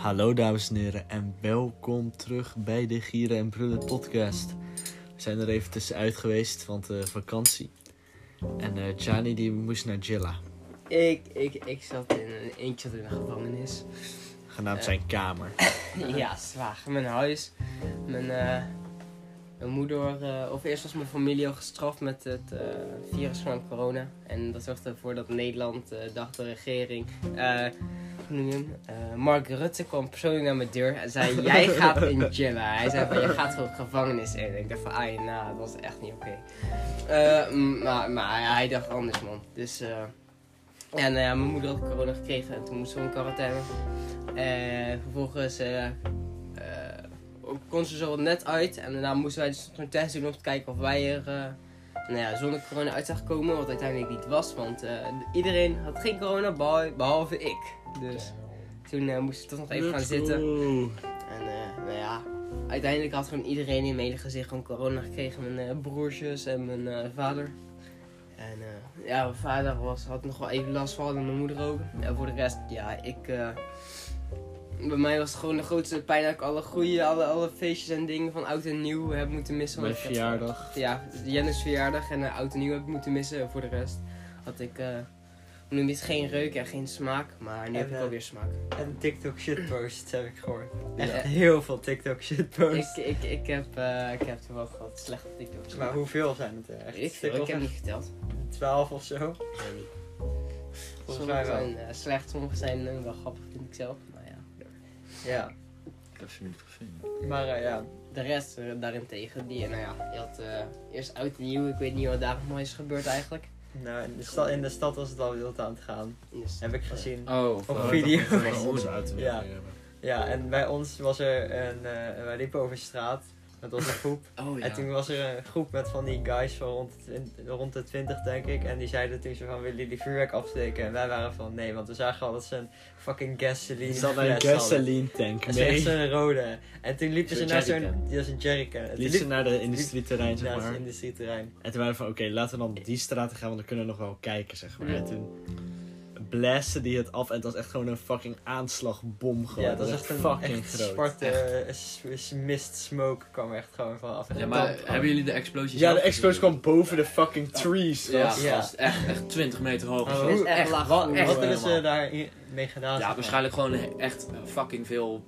Hallo dames en heren en welkom terug bij de Gieren en Brullen podcast. We zijn er even tussenuit geweest, want eh, vakantie. En eh Gianni die moest naar Jilla, Ik, ik, ik zat in een eentje in een gevangenis. genaamd zijn kamer. ja, zwaar. Mijn huis. Mijn, eh, mijn moeder, eh, of eerst was mijn familie al gestraft met het eh, virus van corona. En dat zorgde ervoor dat Nederland, eh, dacht de regering, eh, Mark Rutte kwam persoonlijk naar mijn deur en zei: Jij gaat in Jilla. Hij zei: van, Je gaat gewoon gevangenis in. Ik dacht van, ah, nou, dat was echt niet oké. Eh, maar, maar hij dacht anders, man. Dus, eh, en mijn moeder had corona gekregen en toen moest ze in quarantaine. En vervolgens kon ze zo net uit. En daarna moesten wij dus nog een test doen om te kijken of wij er nou ja, zonder corona uit zagen komen. Wat uiteindelijk niet was, want iedereen had geen corona behalve ik. Dus toen eh, moesten we toch nog even gaan zitten. En eh, nou ja, uiteindelijk had gewoon iedereen in mijn gezicht gewoon corona gekregen. Mijn eh, broertjes en mijn vader. En ja, mijn vader was, had nog wel even last van en mijn moeder ook. En voor de rest, ja, ik... bij mij was het gewoon de grootste pijn dat ik alle goede, alle, alle feestjes en dingen van oud en nieuw heb moeten missen. Mijn verjaardag. Ja, Jennis verjaardag en uh, oud en nieuw heb ik moeten missen. En voor de rest had ik, eh je het, geen reuk en geen smaak. Maar nu heb ik eh, alweer smaak. En TikTok shitposts heb ik gehoord. Echt Ja. heel veel TikTok shitposts. Ik, ik, ik, heb, eh ik heb er wel wat slechte TikToks. Maar hoeveel zijn het er echt? Ik, veel, ik heb niet geteld. 12 of zo? Volgens mij Sommige wel. zijn eh, slecht, sommige zijn eh, wel grappig, vind ik zelf. Maar ja. Ja, Ik heb ze niet gezien. maar eh, ja. De rest eh, daarentegen, die, nou ja, je had eh, eerst oud en nieuw. Ik weet niet wat daar nog is gebeurd eigenlijk. Nou, in de, stad, in de stad was het al wild aan het gaan. Heb ik gezien. Oh, Op eh, video. dat- Ja. Ja, en bij ons was er een. eh, wij liepen over straat. Dat was een groep. Oh ja. En toen was er een groep met van die guys van rond rond de 20, denk ik. En die zeiden toen zo van: willen jullie vuurwerk afsteken? En wij waren van: nee, want we zagen al dat ze een fucking gasoline. Er zat een hadden. gasoline tank En ze mee. zo'n rode. En toen liepen ze naar zo'n. Die was een jerrycan. En toen Liep ze naar de industrieterrein, zeg naar maar. het industrieterrein. En toen waren we van, oké, laten we dan op die straat gaan, want dan kunnen we nog wel kijken, zeg maar. En toen blasten die het af en het was echt gewoon een fucking aanslagbom gewoon. Ja, dat is echt een fucking echt groot. zwarte eh, mist smoke kwam er echt gewoon van af. Ja, maar hebben jullie de explosie Ja, de explosie kwam boven de fucking trees. Ja. Ja. echt, echt 20 meter hoog. Oh, is hoe- echt laag. wat, Echt wat hebben ze helemaal. daar mee gedaan? Ja, waarschijnlijk gewoon echt fucking veel,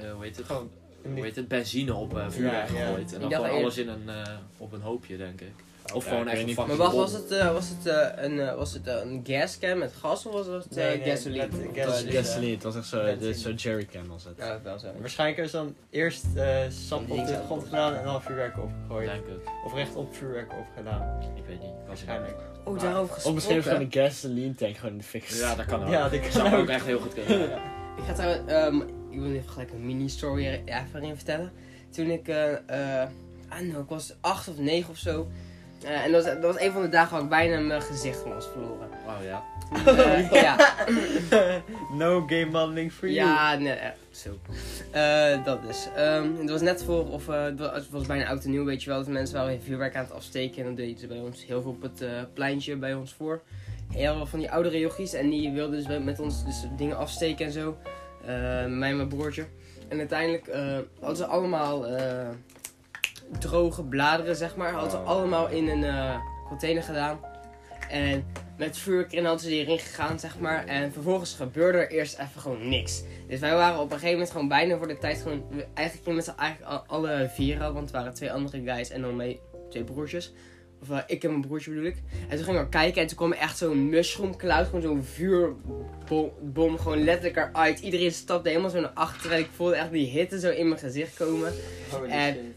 eh, hoe heet het? Gewoon Hoe heet het? Benzine op eh, Ja, ja. gegooid. En dan gewoon alles in een, eh, op een hoopje, denk ik. Of gewoon echt een Maar wacht, was het, eh, was het, eh, een, eh, was het eh, een gascan met gas of was het eh, Nee, nee, gasoline? met Of, eh, was gasoline, het was echt zo, dit is zo'n jerrycan was het. Ja, wel zo. Waarschijnlijk is dan eerst eh, sap op de grond gedaan en dan vuurwerk opgegooid. Denk het. Of recht op vuurwerk opgedaan. Ik weet niet. Waarschijnlijk. Oh, daarover Of misschien gesproken. gewoon een gasoline tank gewoon in de fik Ja, dat kan ook. Ja, dat kan zou ook ook. echt heel goed kunnen. Ik ga trouwens, ehm, ik wil even gelijk een mini-story er even in vertellen. Toen ik, eh, eh, ah, nou, ik was acht of negen of zo. Eh, en dat was, dat was een van de dagen waar ik bijna mijn gezicht van was verloren. Oh ja. Eh, ja, no game modeling for you. ja, nee, zo. Eh, dat dus. Ehm, het was net voor, of eh, het was- bijna oud en nieuw, weet je wel. Dat mensen waren weer vuurwerk aan het afsteken. En dat deden ze bij ons heel veel op het eh, pleintje bij ons voor. Heel veel van die oudere jochies. En die wilden dus met ons dus dingen afsteken en zo. Eh, mij en mijn broertje. En uiteindelijk eh, hadden ze allemaal eh, droge bladeren, zeg maar. Hadden ze Oh. allemaal in een eh, container gedaan. En met vuurwerk erin hadden ze erin gegaan, zeg maar. En vervolgens gebeurde er eerst even gewoon niks. Dus wij waren op een gegeven moment gewoon bijna voor de tijd gewoon... Eigenlijk met z'n eigenlijk al- alle vier al, want het waren twee andere guys en dan mee twee broertjes. Of eh, ik en mijn broertje bedoel ik. En toen gingen we kijken en toen kwam echt zo'n mushroom cloud, gewoon zo'n vuurbom bom, gewoon letterlijk eruit. Iedereen stapte helemaal zo naar achteren en ik voelde echt die hitte zo in mijn gezicht komen. Shit. En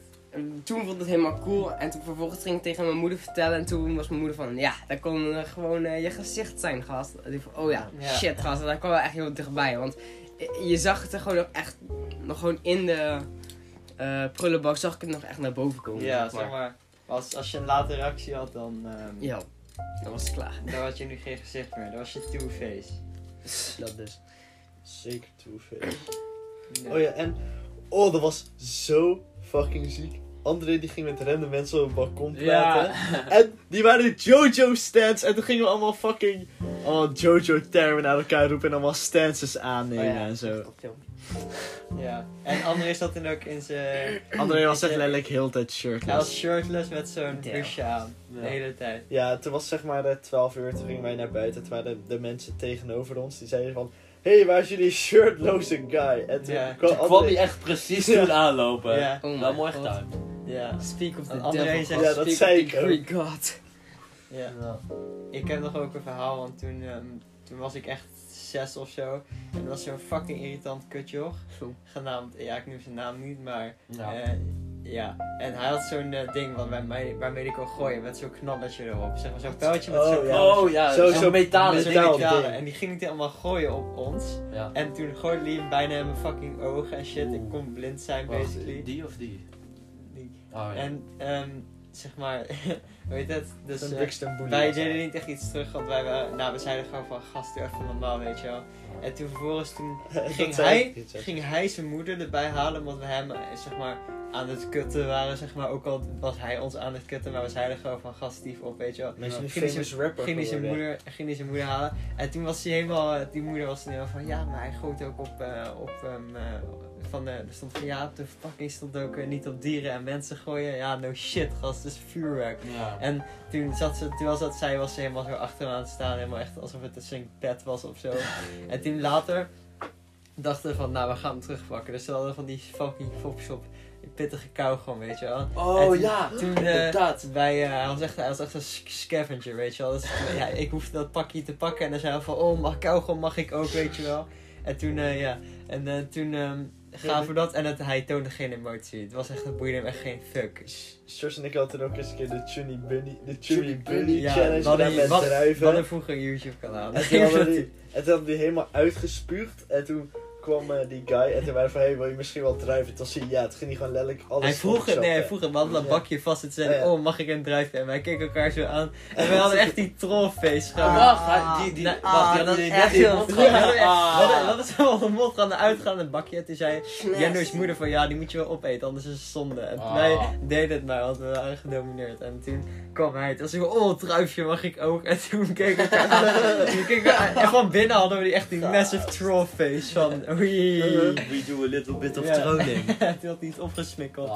toen vond ik het helemaal cool. En toen vervolgens ging ik tegen mijn moeder vertellen. En toen was mijn moeder van, ja, dat kon gewoon eh, je gezicht zijn, gast. En ik van, oh ja, Ja. shit, gast. En daar kwam wel echt heel dichtbij. Want je- zag het er gewoon nog echt, nog gewoon in de eh prullenbak, zag ik het nog echt naar boven komen. Ja, zeg maar. Als, als je een late reactie had, dan, ehm, Ja, dan was het klaar. dan had je nu geen gezicht meer. Dan was je two-face. Dat dus. Zeker Two-Face. Nee. Oh ja, en... Oh, dat was zo fucking ziek. André die ging met random mensen op het balkon praten. Ja. En die waren Jojo stands en toen gingen we allemaal fucking allemaal Jojo-termen naar elkaar roepen en allemaal stances aannemen Oh ja, en zo. Ja. En André zat toen ook in zijn... André was in echt zijn- letterlijk heel de tijd Hij was shirtless. shirtless met zo'n busje aan. Ja. De hele tijd. Ja, toen was zeg maar de 12 uur, toen gingen wij naar buiten. Toen waren de, de mensen tegenover ons, die zeiden van... Hé, hey, waar is jullie shirtloze guy? En toen Ja. kwam André- hij echt precies toen aanlopen. Ja. Oh Wel my mooi gedaan. Ja. Speak of the André devil. zegt- Ja, dat speak zei of the ik ook. Greek God. Ja. Ik heb nog ook een verhaal, want toen, ehm, toen was ik echt zes of zo. En er was zo'n fucking irritant kutjoch. Zo. Genaamd, ja ik noem zijn naam niet, maar Ja. eh, ja. En hij had zo'n eh, ding wat bij mij, waarmee ik kon gooien met zo'n knalletje erop. Zeg maar zo'n pijltje met Oh, zo'n ja. knalletje. Oh ja, Zo- zo'n zo- metalen Met zo'n metaal ding. En die ging hij allemaal gooien op ons. Ja. En toen gooide hij hem bijna in mijn fucking ogen en shit. Ik kon blind zijn Wacht, basically. die of die? Oh. En ehm, zeg maar, heet het? Dus eh, wij deden niet echt iets terug, want wij waren, nou we zeiden gewoon van gast, doe even normaal, weet je wel. En toen vervolgens toen ging hij, ging hij zijn moeder erbij halen, omdat we hem eh, zeg maar aan het kutten waren, zeg maar. Ook al was hij ons aan het kutten, maar we zeiden gewoon van gast, stief op, weet je wel. Ging hij famous rapper Ging hij, zijn moeder, ging hij zijn moeder halen. En toen was hij helemaal, eh, die moeder was helemaal van, ja, maar hij gooit ook op, op ehm, eh, van, er stond van, ja, op de verpakking stond ook niet op dieren en mensen gooien. Ja, no shit, gast, het is vuurwerk. Ja. En toen zat ze, terwijl ze dat zei, was ze helemaal zo achter me aan het staan. Helemaal echt alsof het een bed was of zo. En toen later dachten we van, nou, we gaan hem terugpakken. Dus ze hadden van die fucking Fopshop pittige kauwgom, weet je wel. Oh toen- ja, Toen eh inderdaad. wij, eh, hij, was echt, hij was echt een sc- scavenger, weet je wel. Dus, ja, ik hoefde dat pakje te pakken en dan zei hij van, oh, mag kauwgom mag ik ook, weet je wel. En toen, eh, ja, en eh, toen ehm gaven we dat en het, hij toonde geen emotie. Het was echt, het boeide hem echt geen fuck. Sjors en ik hadden toen ook eens een keer de Chunny Bunny, de Chunny Bunny. Ja, challenge gedaan met wat, we druiven. hadden vroeger een YouTube kanaal. En toen hadden die helemaal uitgespuugd. En toen kwam eh, die guy en toen waren van, hey, wil je misschien wel druiven? Toen zei hij, ja, het ging niet gewoon letterlijk alles Hij vroeg het, nee, hij vroeg het, we hadden dat bakje vast en toen zei hij, Ja, ja. oh, mag ik een hebben? En wij keken elkaar zo aan en we hadden echt die trollface gewoon. Oh, wacht, die, die, Nou, wacht, ah, die dat die echt heel Ah. We Dat is wel de mond gaan uitgaan het bakje. En toen zei Jenno's moeder van ja, die moet je wel opeten, anders is het zonde. En Ah. wij deden het maar, want we waren gedomineerd. En toen kwam hij, toen zei hij, oh, druifje mag ik ook. En toen keek ik elkaar En van binnen hadden we die echt die massive troll face van oei. We do a little bit of Ja. trolling. toen had hij het opgesmikkeld.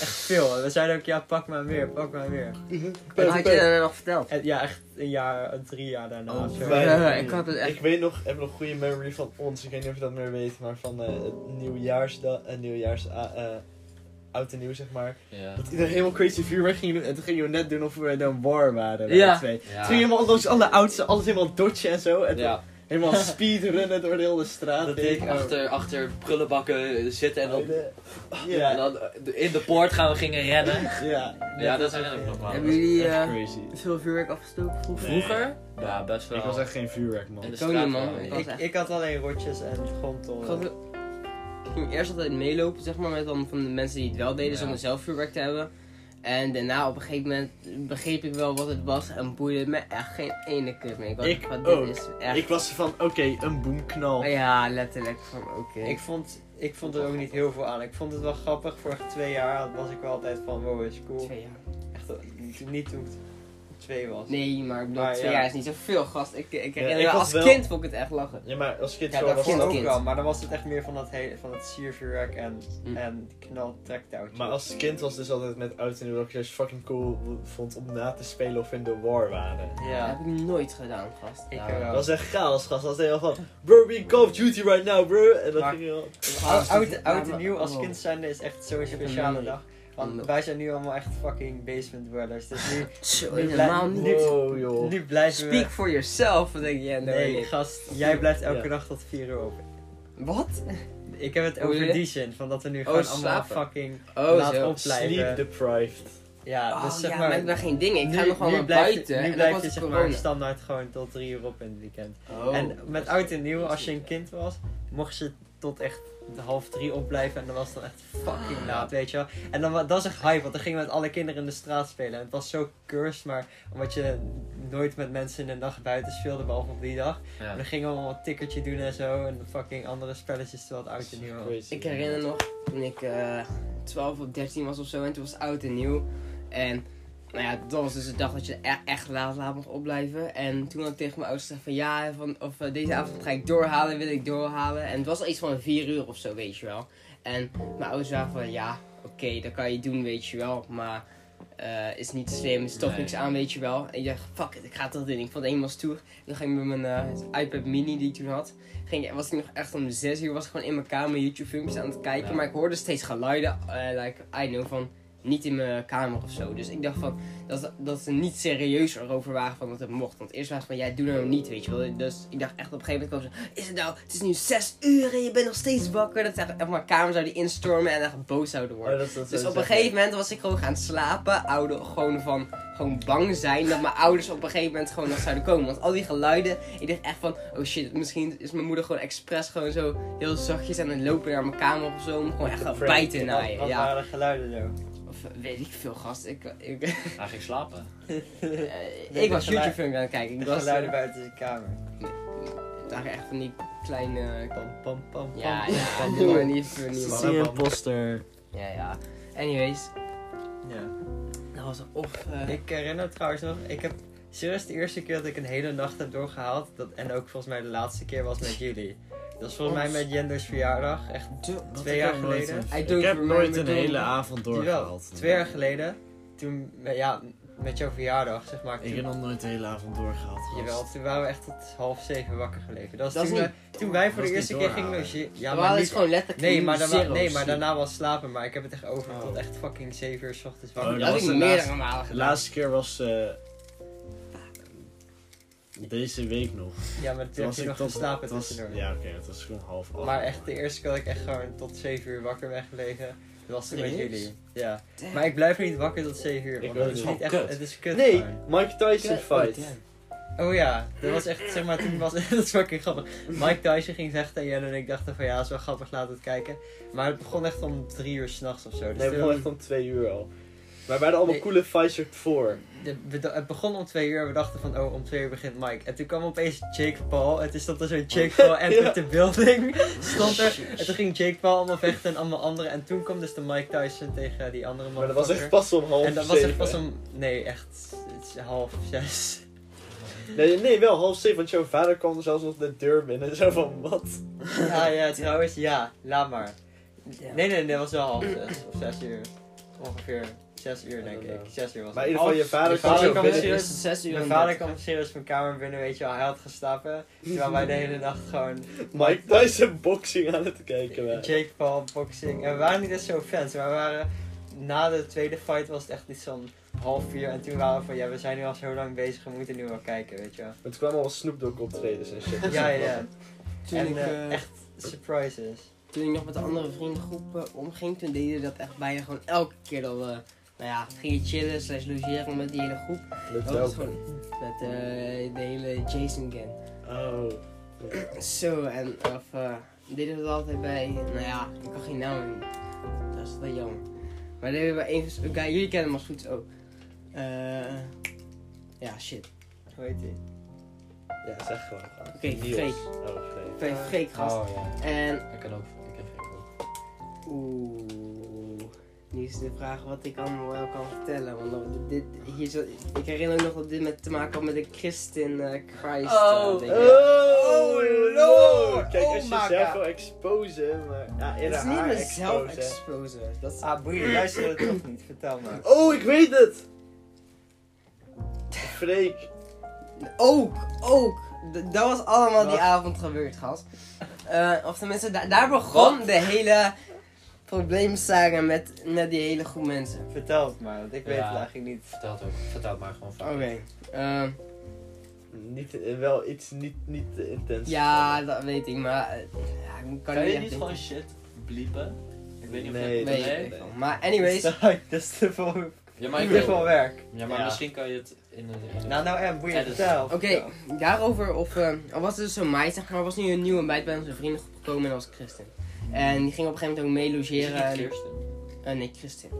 Echt veel. En we zeiden ook, ja, pak maar weer, pak maar weer. Wat had je dan nog verteld? En ja, echt een jaar, drie jaar daarna. Oh. Ja, ik had het echt- Ik weet nog, heb nog een goede memory van ons. Ik weet niet of je dat meer weet, maar van eh het nieuwjaarsdag, uh, nieuwjaars, eh, eh, oud en nieuw zeg maar. Ja. Dat iedereen helemaal crazy vuurwerk ging doen. En toen gingen we net doen of we dan war waren. bij Ja. de twee. Ja. Toen ging helemaal langs alle oudste, alles helemaal dodgen en zo. En toen Ja. Helemaal speedrunnen door de hele straat. Dat deed ik. Achter, achter prullenbakken zitten en dan, Ja. en dan in de poort gaan we gingen rennen. Ja. Ja, dat herinner ik me nog wel. Hebben jullie eh, crazy. veel vuurwerk afgestoken vroeger? Nee. Vroeger? Ja, best wel. Ik was echt geen vuurwerk man. In de Ik ook straat niet, man. wel. Ik Ik, had alleen rotjes en Ik, grondtollen. had- ik ging eerst altijd meelopen, zeg maar, met dan van de mensen die het wel deden, Ja. zonder zelf vuurwerk te hebben. En daarna op een gegeven moment begreep ik wel wat het was en boeide het me echt geen ene kut meer. Ik was Ik van, ook. dit is echt... Ik was van, oké, een boomknal. Ja, letterlijk. Van oké. Ik vond, ik vond er ook niet heel veel aan. Ik vond het wel grappig. Vorige twee jaar was ik wel altijd van, wow, is cool. Twee jaar. Echt, niet- niet toen ik twee was. Nee, maar ik bedoel, Maar twee ja. jaar is niet zoveel, gast. Ik, ik herinner ik me, als wel- kind vond ik het echt lachen. Ja, maar als kind Ja, zo dat was vond het kind. ook wel. Maar dan was het echt meer van, dat hele, van het siervuurwerk en, Hm. en knal. Maar als kind was dus altijd met oud en nieuw dat fucking cool vond om na te spelen of in de war waren. Dat Ja, heb ik nooit gedaan, gast. ik Ja, wel. Dat was echt chaos, gast. Dat was helemaal van, bro, we in Call of Duty right now, bro. En dan Maar- ging je al... Oud, en nieuw als oh. kind zijnde is echt zo'n speciale dag. Want wij zijn nu allemaal echt fucking basement dwellers. Dus nu, Zo, Nu helemaal niet. Wow, joh. nu blijven we... Speak for yourself, denk je, ja, no, Nee, nee. gast, jij blijft elke Ja. dag tot 4 uur open. Wat? Ik heb het over die zin, van dat we nu Oh, gewoon allemaal slapen. fucking Oh, laat zo. opblijven. Sleep deprived. Ja, Oh, dus zeg ja, maar... maar geen ding. Ik ga nu- nog gewoon naar blijf je- buiten. Nu en blijf je zeg maar standaard gewoon tot 3 uur op in het weekend. Oh. en met oud en nieuw, als je een kind was, mocht je tot echt de half drie opblijven en dan was het dan echt fucking Ah. laat, weet je wel. En dan, dat is echt hype, want dan gingen we met alle kinderen in de straat spelen. En het was zo cursed, maar omdat je nooit met mensen in de nacht buiten speelde, behalve op die dag. Ja. Dan gingen we allemaal een tikkertje doen en zo, en fucking andere spelletjes terwijl het oud en nieuw was. Ik herinner nog toen ik eh 12 of 13 was of zo en toen was het oud en nieuw. En nou ja, dat was dus de dag dat je e- echt laat, laat mocht opblijven. En toen had ik tegen mijn ouders gezegd van ja, van, of eh, deze avond ga ik doorhalen, wil ik doorhalen. En het was al iets van vier uur of zo, weet je wel. En mijn ouders waren van ja, oké, dat kan je doen, weet je wel. Maar eh, is niet slim, is toch Nee. niks aan, weet je wel. En ik dacht, fuck it, ik ga toch doen. Ik vond het eenmaal stoer. En dan ging ik met mijn eh, iPad mini die ik toen had. Ging, was ik nog echt om zes uur, was ik gewoon in mijn kamer YouTube filmpjes aan het kijken. Ja. Maar ik hoorde steeds geluiden, eh, like, I know, van niet in mijn kamer of zo. Dus ik dacht van, dat, dat ze niet serieus erover waren van dat het mocht. Want eerst was het van, jij doe nou niet, weet je wel. Dus ik dacht echt op een gegeven moment, kwam ze, is het nou, het is nu zes uur en je bent nog steeds wakker. Dat ze echt mijn kamer zouden instormen en echt boos zouden worden. Oh, dat, dat Dus zo op een gegeven moment was ik gewoon gaan slapen. Oude, gewoon van gewoon bang zijn dat mijn ouders op een gegeven moment gewoon nog zouden komen. Want al die geluiden, ik dacht echt van, oh shit, misschien is mijn moeder gewoon expres gewoon zo heel zachtjes aan het lopen naar mijn kamer of zo. Om gewoon echt te wat- naaien. Wat Ja. waren de geluiden zo? Of eh, weet ik veel, gast. Ik, ik, Hij ging slapen. eh, De ik was YouTube film aan het kijken. Ik De was geluiden eh, buiten zijn kamer. het waren echt van die kleine... Pam, pam, pam, pam. Ja, ja, doe maar niet voor niemand. Zie een poster? Ja, ja. Anyways, Ja. dat was of... eh, Ik herinner trouwens nog, ik heb serieus de eerste keer dat ik een hele nacht heb doorgehaald. Dat, en ook volgens mij de laatste keer was met jullie. Dat was volgens mij met Jenders verjaardag. Echt de- twee jaar geleden. Ik heb nooit een hele avond Jawel, doorgehaald. twee jaar geleden. Toen, ja, met jouw verjaardag zeg maar. Ik Toen, heb nog nooit de hele avond doorgehaald. gast. jawel, toen waren we echt tot half zeven wakker gelegen. Dat was Dat is toen, niet we- toen wij voor de is eerste keer gingen logeren. Ja, Ja, maar is niet, gewoon letterlijk nee, maar, daarna, zero nee, maar daarna was slapen. Maar ik heb het echt over Oh. tot echt fucking 7 uur s ochtends Oh, wakker. Dat dat had was ik de meerdere laatste- malen De gedaan. laatste keer was eh, deze week nog. Ja, maar Toen toen heb was ik nog tot- geslapen het was- tussendoor. Ja, oké, het was gewoon half acht. Maar echt de eerste keer dat ik echt gewoon tot 7 uur wakker ben gelegen, dat was toen met jullie. Ja. Damn. Maar ik blijf niet wakker tot 7 uur, Ik want het is niet. echt, het is kut Nee. Mike Tyson Oh, fight. Oh ja, dat was echt, zeg maar, toen was, dat is fucking grappig. Mike Tyson ging zeggen tegen Jen en ik dachten van ja, dat is wel grappig, laten we het kijken. Maar het begon echt om 3 uur s'nachts of zo. Dus Nee, we toen- begonnen echt om twee uur al. Maar we hadden allemaal Nee. coole fights ervoor. Het begon om 2 uur en we dachten van oh, om 2 uur begint Mike. En toen kwam opeens Jake Paul en toen stond er zo'n Jake Paul entered Ja. the building. Stond er. En toen ging Jake Paul allemaal vechten en allemaal anderen. En toen kwam dus de Mike Tyson tegen die andere man. Maar dat was echt pas om half En dat was echt pas om. Nee, echt. Het is half zes. Nee, nee, wel half zeven, want jouw vader kwam er zelfs nog de deur binnen. Zo van, wat? Ja, ja, trouwens, ja, laat maar. Nee, nee, nee, dat was wel half zes. Of zes uur. Ongeveer zes uur, denk ik. Zes uur was Maar in ieder geval, je vader Mijn kwam vader kwam serieus- zes uur Mijn vader kwam serieus mijn kamer binnen, weet je wel. Hij had geslapen. Terwijl wij de hele nacht gewoon Mike Tyson boxing aan het kijken waren. Jake Paul, boxing. En we waren niet echt zo fans, maar we waren... Na de tweede fight was het echt iets van half vier. En toen waren we van, ja, we zijn nu al zo lang bezig, we moeten nu wel kijken, weet je wel. Het kwamen al Snoop Dogg optredens en shit. Ja, ja, ja. Toen En ik, eh, eh, echt surprises. toen ik nog met de andere vriendengroep eh, omging, toen deden we dat echt bijna gewoon elke keer dat we, nou ja, gingen chillen slash logeren met die hele groep. Met Dat was welke? gewoon met eh, de hele Jason gang. Oh. Zo, en of, eh, deden we dat altijd bij, nou ja, ik kan geen naam noemen. Dat is wel jammer. Maar deden we bij guy, jullie kennen hem als goed is ook. Eh, ja, shit. Hoe heet die? Ja, zeg gewoon. Oké, Niels. Freek. Oh, Freek. Freek, Freek gast. Oh ja. En, Ik kan ook. Ik heb geen ook. oeh, nu is de vraag wat ik allemaal wel kan vertellen. Want dit, hier zo, ik herinner me nog dat dit met te maken had met de Christin eh, Christ. eh, Oh, ding. Oh, lord. Kijk, Oh als je zelf wil exposen, maar... Ja, Het is niet mezelf exposen. Dat is, Ah, boeien, luister het toch niet. Vertel maar. Oh, ik weet het! Freek. Ook, ook. D- dat was allemaal die avond gebeurd, gast. Eh, of tenminste, da- daar begon de hele probleemsaga met, met die hele groep mensen. Vertel het maar, want ik weet Ja. het eigenlijk niet. Vertel het ook. Vertel het maar gewoon Oké. vaak. eh, Niet, eh, wel iets niet, niet te intens. ja, dat weet ik, maar... eh, ja, ik kan, Kan niet je niet gewoon shit bliepen? Ik weet niet of Nee, je Weet nee, nee. wel. Maar anyways, Dat is te- dat is te veel, Ja, maar, ik wil, werk. ja, maar Ja. misschien kan je het in een... Nou, nou, en boeien, Edit. vertel. oké, daarover of... eh al was het dus zo'n meid, zeg maar, er was nu een nieuwe meid bij onze vriendengroep gekomen en dat was Christen. En die ging op een gegeven moment ook mee Is het logeren. Kirsten? eh, nee, Christen.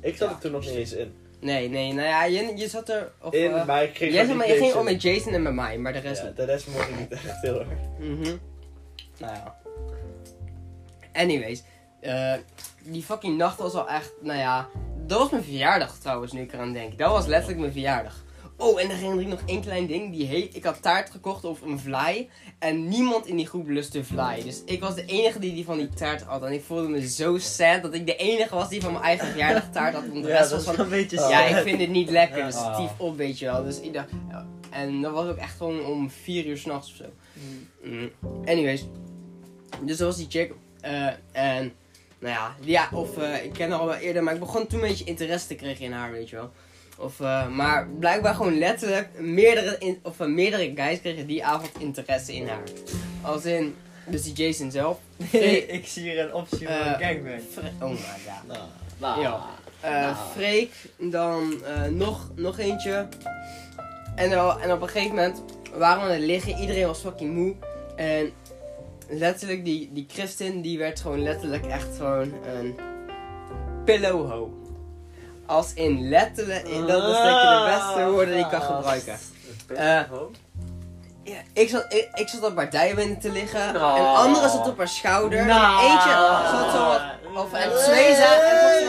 Ik zat Ja, er toen nog niet eens in. Nee, nee, nou ja, je, je zat er... Of, In, eh, maar ik ging jij, maar, je ging om met Jason en met mij, maar de rest Ja, de rest mocht ik niet echt heel erg. Mhm. Nou ja. Anyways. eh, die fucking nacht was al echt, nou ja. dat was mijn verjaardag trouwens, nu ik eraan denk. Dat was letterlijk mijn verjaardag. Oh, en dan herinner ik nog één klein ding. Die heet, ik had taart gekocht of een vlaai. En niemand in die groep lustte vlaai. Dus ik was de enige die, die van die taart had. En ik voelde me zo sad dat ik de enige was die van mijn eigen verjaardag taart had. Want de Ja, rest dat was van... een beetje Ja, sad. ik vind het niet lekker. Dus stief op, weet je wel. Dus ik dacht... ja. En dat was ook echt gewoon om vier uur s'nachts of zo. Mm. Anyways. Dus dat was die chick. Eh, en... Nou ja, ja, of eh, ik ken haar al wel eerder, maar ik begon toen een beetje interesse te krijgen in haar, weet je wel. Of, eh, maar blijkbaar gewoon letterlijk meerdere, in, of, eh, meerdere guys kregen die avond interesse in haar. Als in, dus die Jason zelf. ik zie hier een optie voor Eh, een gangbang. Oh my god. Nou, Nou, Ja. Nou. Freek, dan nog, nog eentje. En, dan- en op een gegeven moment waren we aan het liggen, iedereen was fucking moe. En letterlijk, die, die Christin, die werd gewoon letterlijk echt gewoon een pillowho. Als in letterlijk, in- dat is denk ik de beste woorden die ik kan gebruiken. Eh, Ja, ik, zat, ik, ik zat op haar te liggen. Een andere zat op haar schouder. Nou. Eentje zat zo wat of en twee zaten en volgens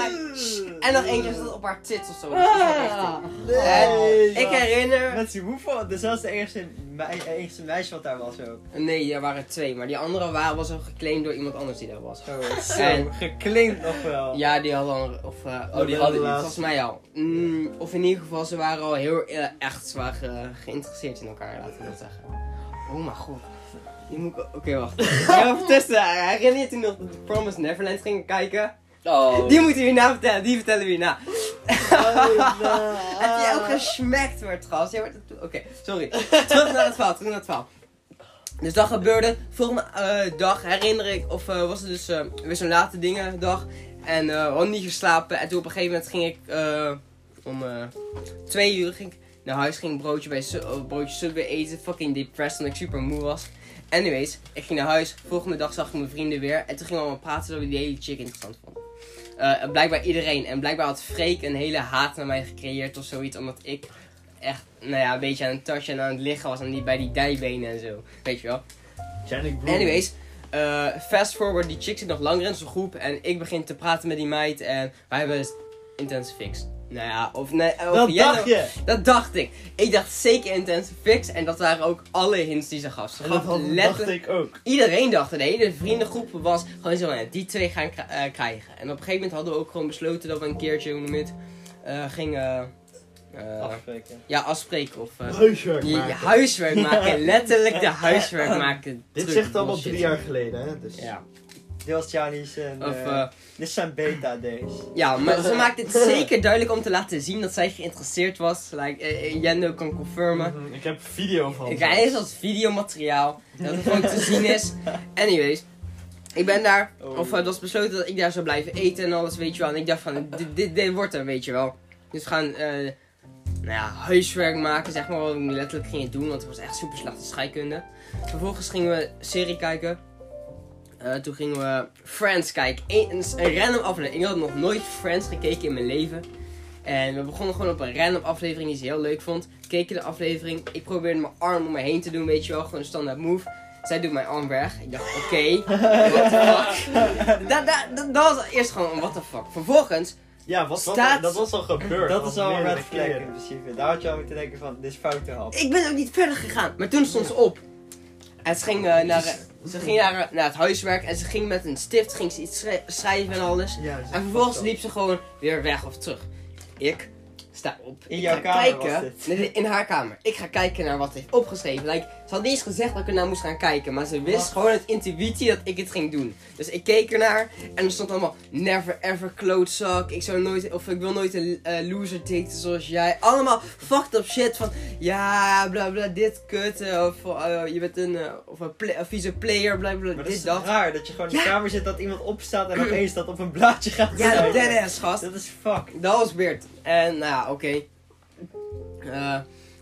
mij- En nog eentje zat op haar tits of zo. Dat was echt- Nee. ik herinner... Hoeveel? Dus dat was de eh, eerste meisje wat daar was ook. Nee, er waren twee. Maar die andere waren, was al geclaimd door iemand anders die daar was. Oh, zo, En- geclaimd nog wel. Ja, die hadden al... Of, eh, oh, Oh, die de hadden volgens mij al. Mm, of in ieder geval, ze waren al heel eh, echt zwaar ge- geïnteresseerd in elkaar, laten we dat zeggen. Oh mijn god. Die moet ik... Oké, wacht. Ja, tussen. Herinner je toen nog de Promised Neverland gingen kijken? Oh. Die moeten we hierna vertellen. Die vertellen we hierna. Oh, Heb je ook gesmekt wordt, gast? Jij wordt het- Oké, sorry. Terug naar het verhaal, terug naar het verhaal. Dus dat gebeurde. Volgende eh, dag herinner ik, of eh, was het dus eh, weer zo'n late dingen dag. En eh we hadden niet geslapen. En toen op een gegeven moment ging ik eh, om eh, twee uur ging ik naar huis. Ging een broodje bij broodje Subway eten. Fucking depressed omdat ik super moe was. Anyways, ik ging naar huis. Volgende dag zag ik mijn vrienden weer. En toen gingen we allemaal praten dat we die hele chick interessant vonden. Eh, blijkbaar iedereen. En blijkbaar had Freek een hele haat naar mij gecreëerd of zoiets. Omdat ik echt, nou ja, een beetje aan het touchen en aan het liggen was. En die bij die dijbenen en zo. Weet je wel. Anyways, eh, fast forward, die chick zit nog langer in zijn groep. En ik begin te praten met die meid. En wij hebben dus intense fix. Nou ja, of nee. Of Dat jij dacht nou- je. Dat dacht ik. Ik dacht zeker intense fix. En dat waren ook alle hints die ze gaf. Ze dat dacht ik ook. Iedereen dacht, het, de hele vriendengroep was gewoon zo, ja, die twee gaan eh, krijgen. En op een gegeven moment hadden we ook gewoon besloten dat we een keertje, hoe noem het, eh, gingen eh, Afspreken. ja, afspreken of eh, Huiswerk je maken. huiswerk maken. Letterlijk de huiswerk maken. Dit zegt allemaal drie jaar geleden, hè? Dus. Ja, Was Chinese en of, eh, eh, dit zijn beta days. ja, maar ze maakte het zeker duidelijk om te laten zien dat zij geïnteresseerd was. Like, eh, Jendo kan confirmen. Mhm, Ik heb video van. Ik ga eens als videomateriaal. Dat het gewoon te zien is. Anyways. Ik ben daar, Oh. of eh, het was besloten dat ik daar zou blijven eten en alles, weet je wel. En ik dacht van, dit, dit, dit wordt er, weet je wel. Dus we gaan, eh, nou ja, huiswerk maken, zeg maar, wat we letterlijk gingen doen. Want het was echt super slechte scheikunde. Vervolgens gingen we serie kijken. Eh, toen gingen we Friends kijken. Een, een, een random aflevering. Ik had nog nooit Friends gekeken in mijn leven. En we begonnen gewoon op een random aflevering die ze heel leuk vond. Keken de aflevering. Ik probeerde mijn arm om me heen te doen, weet je wel. Gewoon een standaard move. Zij doet mijn arm weg. Ik dacht, oké, what the fuck. Dat, dat, dat, dat was eerst gewoon een what the fuck. Vervolgens, Ja, wat, wat, Staat- dat was al gebeurd. Dat is al een red flag in principe. Daar had je al moeten denken van, dit is foute hap. ik ben ook niet verder gegaan. Maar toen stond ze op. En ze ging, eh, naar, ze ging naar, naar het huiswerk en ze ging met een stift ging ze iets schrij- schrijven en alles. Ja, En vervolgens liep ze gewoon weer weg of terug. Ik sta op. In ik jouw ga kamer kijken. was dit? In haar kamer. Ik ga kijken naar wat ze heeft opgeschreven. Like, ze had niet eens gezegd dat ik ernaar moest gaan kijken. Maar ze wist gewoon uit intuïtie dat ik het ging doen. Dus ik keek ernaar. En er stond allemaal never ever klootzak. Ik zou nooit, of ik wil nooit een eh, loser daten zoals jij. Allemaal fucked up shit van. Ja, bla bla, dit kut. eh, Of eh, je bent een, of een, play- een vieze player, bla bla, Maar dat dit is dat. raar, dat je gewoon in de Ja. kamer zit, dat iemand opstaat en opeens dat op een blaadje gaat Ja, dead ass gast. Dat is fuck. Dat was weird. En nou ja, oké. Eh,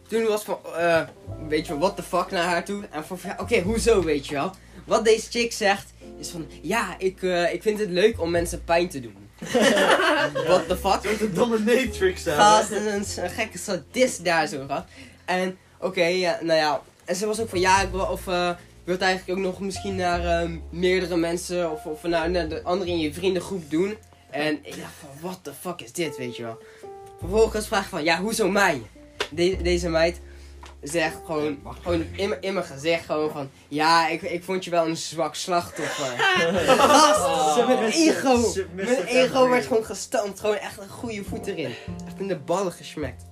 toen was van, eh, weet je wel, what the fuck naar haar toe. En van, ja, oké, hoezo, weet je wel. Wat deze chick zegt, is van, ja, ik, eh, ik vind het leuk om mensen pijn te doen. what the fuck? Soort een dominatrix. Gast, een, een, een gekke sadist daar zo, gast. En, oké, ja, nou ja. En ze was ook van, ja, ik wil, of, eh, ik wil het eigenlijk ook nog misschien naar ehm, meerdere mensen, of, of naar, naar de anderen in je vriendengroep doen. En ik dacht van, what the fuck is dit, weet je wel. Vervolgens vraag ik van, ja, hoezo mij? De- deze meid zegt gewoon, gewoon in, mijn- in mijn gezicht gewoon van, ja, ik, ik vond je wel een zwak slachtoffer. Gast, mijn ego, mijn ego werd gewoon gestampt. Gewoon echt een goede voet erin. Echt in de ballen gesmekt.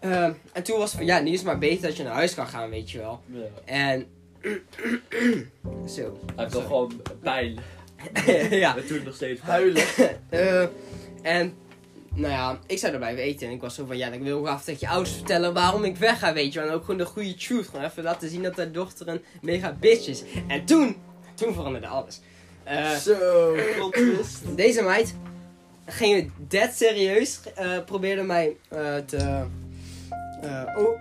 Ehm, en toen was het van, ja, nu is het maar beter dat je naar huis kan gaan, weet je wel. Ja. En, zo. Hij heeft toch gewoon pijn. ja. Dat doet nog steeds pijn. Huilen. Eh, en, nou ja, ik zou er blijven eten. En ik was zo van, ja, ik wil graag tegen je ouders vertellen waarom ik wegga, weet je. En ook gewoon de goede truth. Gewoon even laten zien dat haar dochter een mega bitch is. En toen, toen veranderde alles. Eh, Zo, deze meid ging dead serieus, eh, probeerde mij eh, te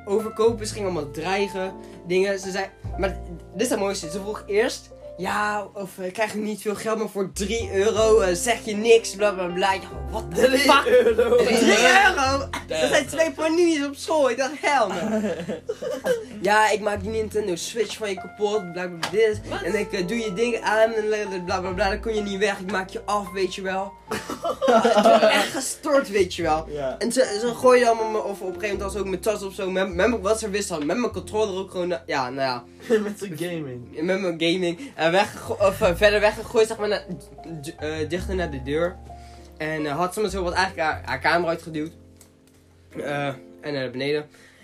overkopen. Ze ging allemaal dreigen, dingen. Ze zei, maar dit is het mooiste. Ze vroeg eerst, ja, of eh, krijg je niet veel geld, maar voor 3 euro eh, zeg je niks, bla bla bla. Ik wat de fuck? 3 euro? Dat zijn twee panini's op school. Ik dacht, no. Ja, ik maak die Nintendo Switch van je kapot, bla bla dit. En ik eh, doe je dingen aan en bla bla bla. Dan kun je niet weg, ik maak je af, weet je wel. Echt gestort, weet je wel. En ze, ze gooiden allemaal, of op een gegeven moment was ook mijn tas of zo, met, met wat ze wisten had, met mijn controller ook gewoon, ja, nou ja, Met zijn gaming. met mijn gaming, en weggego- of, eh, verder weggegooid, zeg maar, d- eh, dichter naar de deur. En eh, had ze me zo wat eigenlijk haar, haar kamer uitgeduwd. Eh, en naar beneden.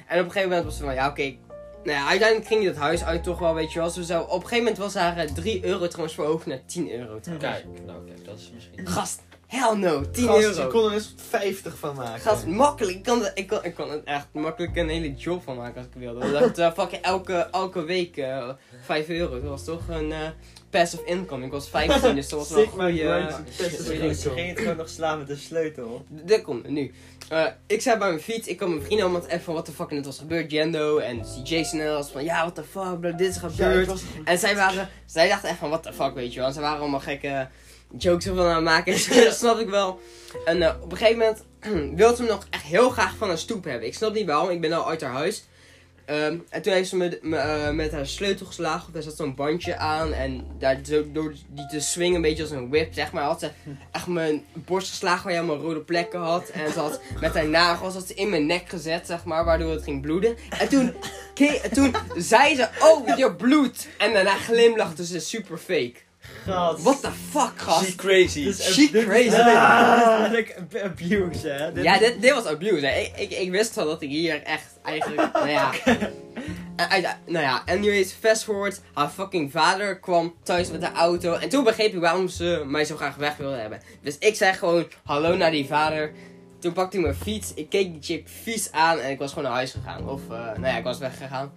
En op een gegeven moment was ze van, ja, oké. Nou ja, uiteindelijk ging die dat huis uit toch wel, weet je wel. Ze zou, op een gegeven moment was haar eh, 3 euro trouwens verhoogd naar 10 euro. trouwens. Kijk, nou kijk, dat is misschien... Gast, hell no, 10 Gast, euro. je kon er eens 50 van maken. Gast, makkelijk. Ik kan, er- ik, kan, ik kan er echt makkelijk een hele job van maken als ik wilde. Dat eh, fucking elke, elke week eh 5 euro. Dat was toch een eh, passive income. Ik was 15, dus dat was wel een goede... Ze ging het gewoon nog slaan met de sleutel. dit komt nu. Eh, ik zei bij mijn fiets, ik kwam mijn vrienden allemaal even van wat de fuck net was gebeurd, Jendo en Jason en alles van ja, what the fuck, bro, dit is Ja, ik gebeurd. was En zij waren, zij dachten echt van what the fuck, weet je wel. En ze waren allemaal gekke jokes ervan aan maken. dat snap ik wel. En eh, op een gegeven moment wilde ze me nog echt heel graag van een stoep hebben. Ik snap niet waarom, ik ben al uit haar huis. Ehm, en toen heeft ze me, me, eh, met haar sleutel geslagen. Of daar zat zo'n bandje aan. En daar zo, door die te swingen, een beetje als een whip, zeg maar, had ze echt mijn borst geslagen waar je allemaal rode plekken had. En ze had met haar nagels had ze in mijn nek gezet, zeg maar, waardoor het ging bloeden. En toen, en toen zei ze, oh, je bloed. En daarna glimlachte ze super fake. Gast. What the fuck, gast? She crazy. Dit is- She crazy. letterlijk- Dit is abuse, hè. Dit Ja, dit, dit was abuse. Hè. Ik, ik, ik wist wel dat ik hier echt eigenlijk, nou ja. En uit- nou ja, anyways, fast forward. Haar fucking vader kwam thuis met de auto. En toen begreep ik waarom ze mij zo graag weg wilde hebben. Dus ik zei gewoon hallo naar die vader. Toen pakte ik mijn fiets. Ik keek die chick vies aan. En ik was gewoon naar huis gegaan. Of, eh, nou ja, ik was weggegaan.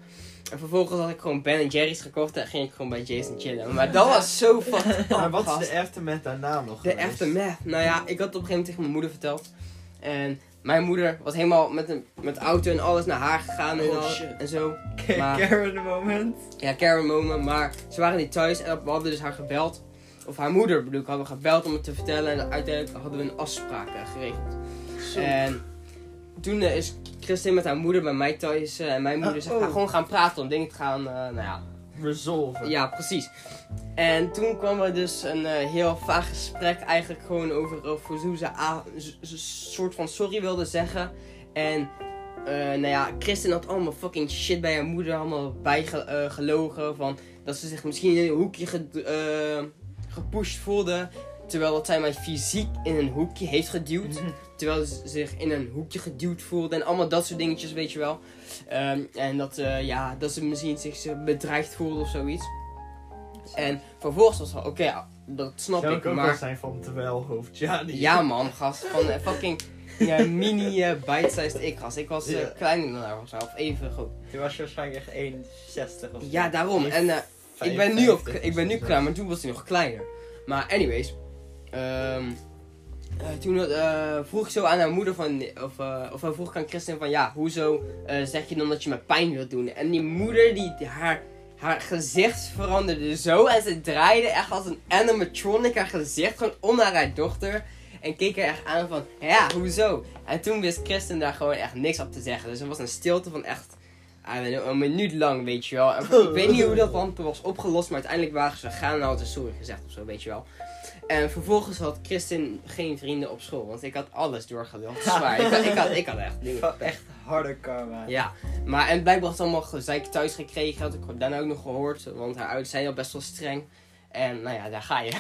En vervolgens had ik gewoon Ben Jerry's gekocht. En ging ik gewoon bij Jason chillen. Maar dat was zo fucking Maar wat is de aftermath daarna nog De geweest? echte meth. Nou ja, ik had op een gegeven moment tegen mijn moeder verteld. En mijn moeder was helemaal met een met auto en alles naar haar gegaan en, Oh, al, shit. en zo. Maar- Karen moment. Ja, Karen moment. Maar ze waren niet thuis en we hadden dus haar gebeld. Of haar moeder bedoel ik, hadden we gebeld om het te vertellen. En uiteindelijk hadden we een afspraak eh, geregeld. En toen eh, is Christine met haar moeder bij mij thuis. eh, en mijn moeder Oh, zei, oh. ga gewoon gaan praten om dingen te gaan, eh, nou ja, Resolve. ja, precies. En toen kwam er dus een eh, heel vaag gesprek eigenlijk gewoon over, over hoe ze z- soort van sorry wilde zeggen. En eh, nou ja, Kristen had allemaal fucking shit bij haar moeder allemaal bijgelogen. van dat ze zich misschien in een hoekje ge- gepusht voelde. Terwijl dat zij mij fysiek in een hoekje heeft geduwd. Terwijl ze zich in een hoekje geduwd voelde. En allemaal dat soort dingetjes, weet je wel. Ehm, en dat, eh, ja, dat ze misschien zich bedreigd voelde of zoiets. En vervolgens was het oké, ja, dat snap Zou ik. ik ook wel Maar zijn van terwijlhoofd. Ja, die. ja man, gast. Van eh, fucking ja, mini eh, bite-sized ik, gast. Ik was Ja. kleiner dan haar of zo. Of even groot. Toen was je waarschijnlijk echt 1,60 of Ja, daarom. En eh, ik ben nu, op, ik ben nu klaar, maar toen was hij nog kleiner. Maar anyways. ehm, eh, toen eh, vroeg ik zo aan haar moeder van, of, eh, of eh, vroeg aan Christian van, ja, hoezo eh, zeg je dan dat je me pijn wilt doen? En die moeder, die, haar, haar gezicht veranderde zo en ze draaide echt als een animatronic haar gezicht gewoon om naar haar dochter. En keek er echt aan van, ja, hoezo? En toen wist Kristen daar gewoon echt niks op te zeggen. Dus er was een stilte van echt, een minuut lang, weet je wel. En ik weet niet hoe dat dan was opgelost, maar uiteindelijk waren ze gegaan en hadden ze sorry gezegd of zo, weet je wel. En vervolgens had Christin geen vrienden op school, want ik had alles doorgeluld. Zwaar. Ik had, ik, had, ik had echt dingen. Echt harde karma. Ja, maar en blijkbaar had ze allemaal gezeik thuis gekregen, had ik daarna ook nog gehoord, want haar ouders zijn al best wel streng. En nou ja, daar ga je.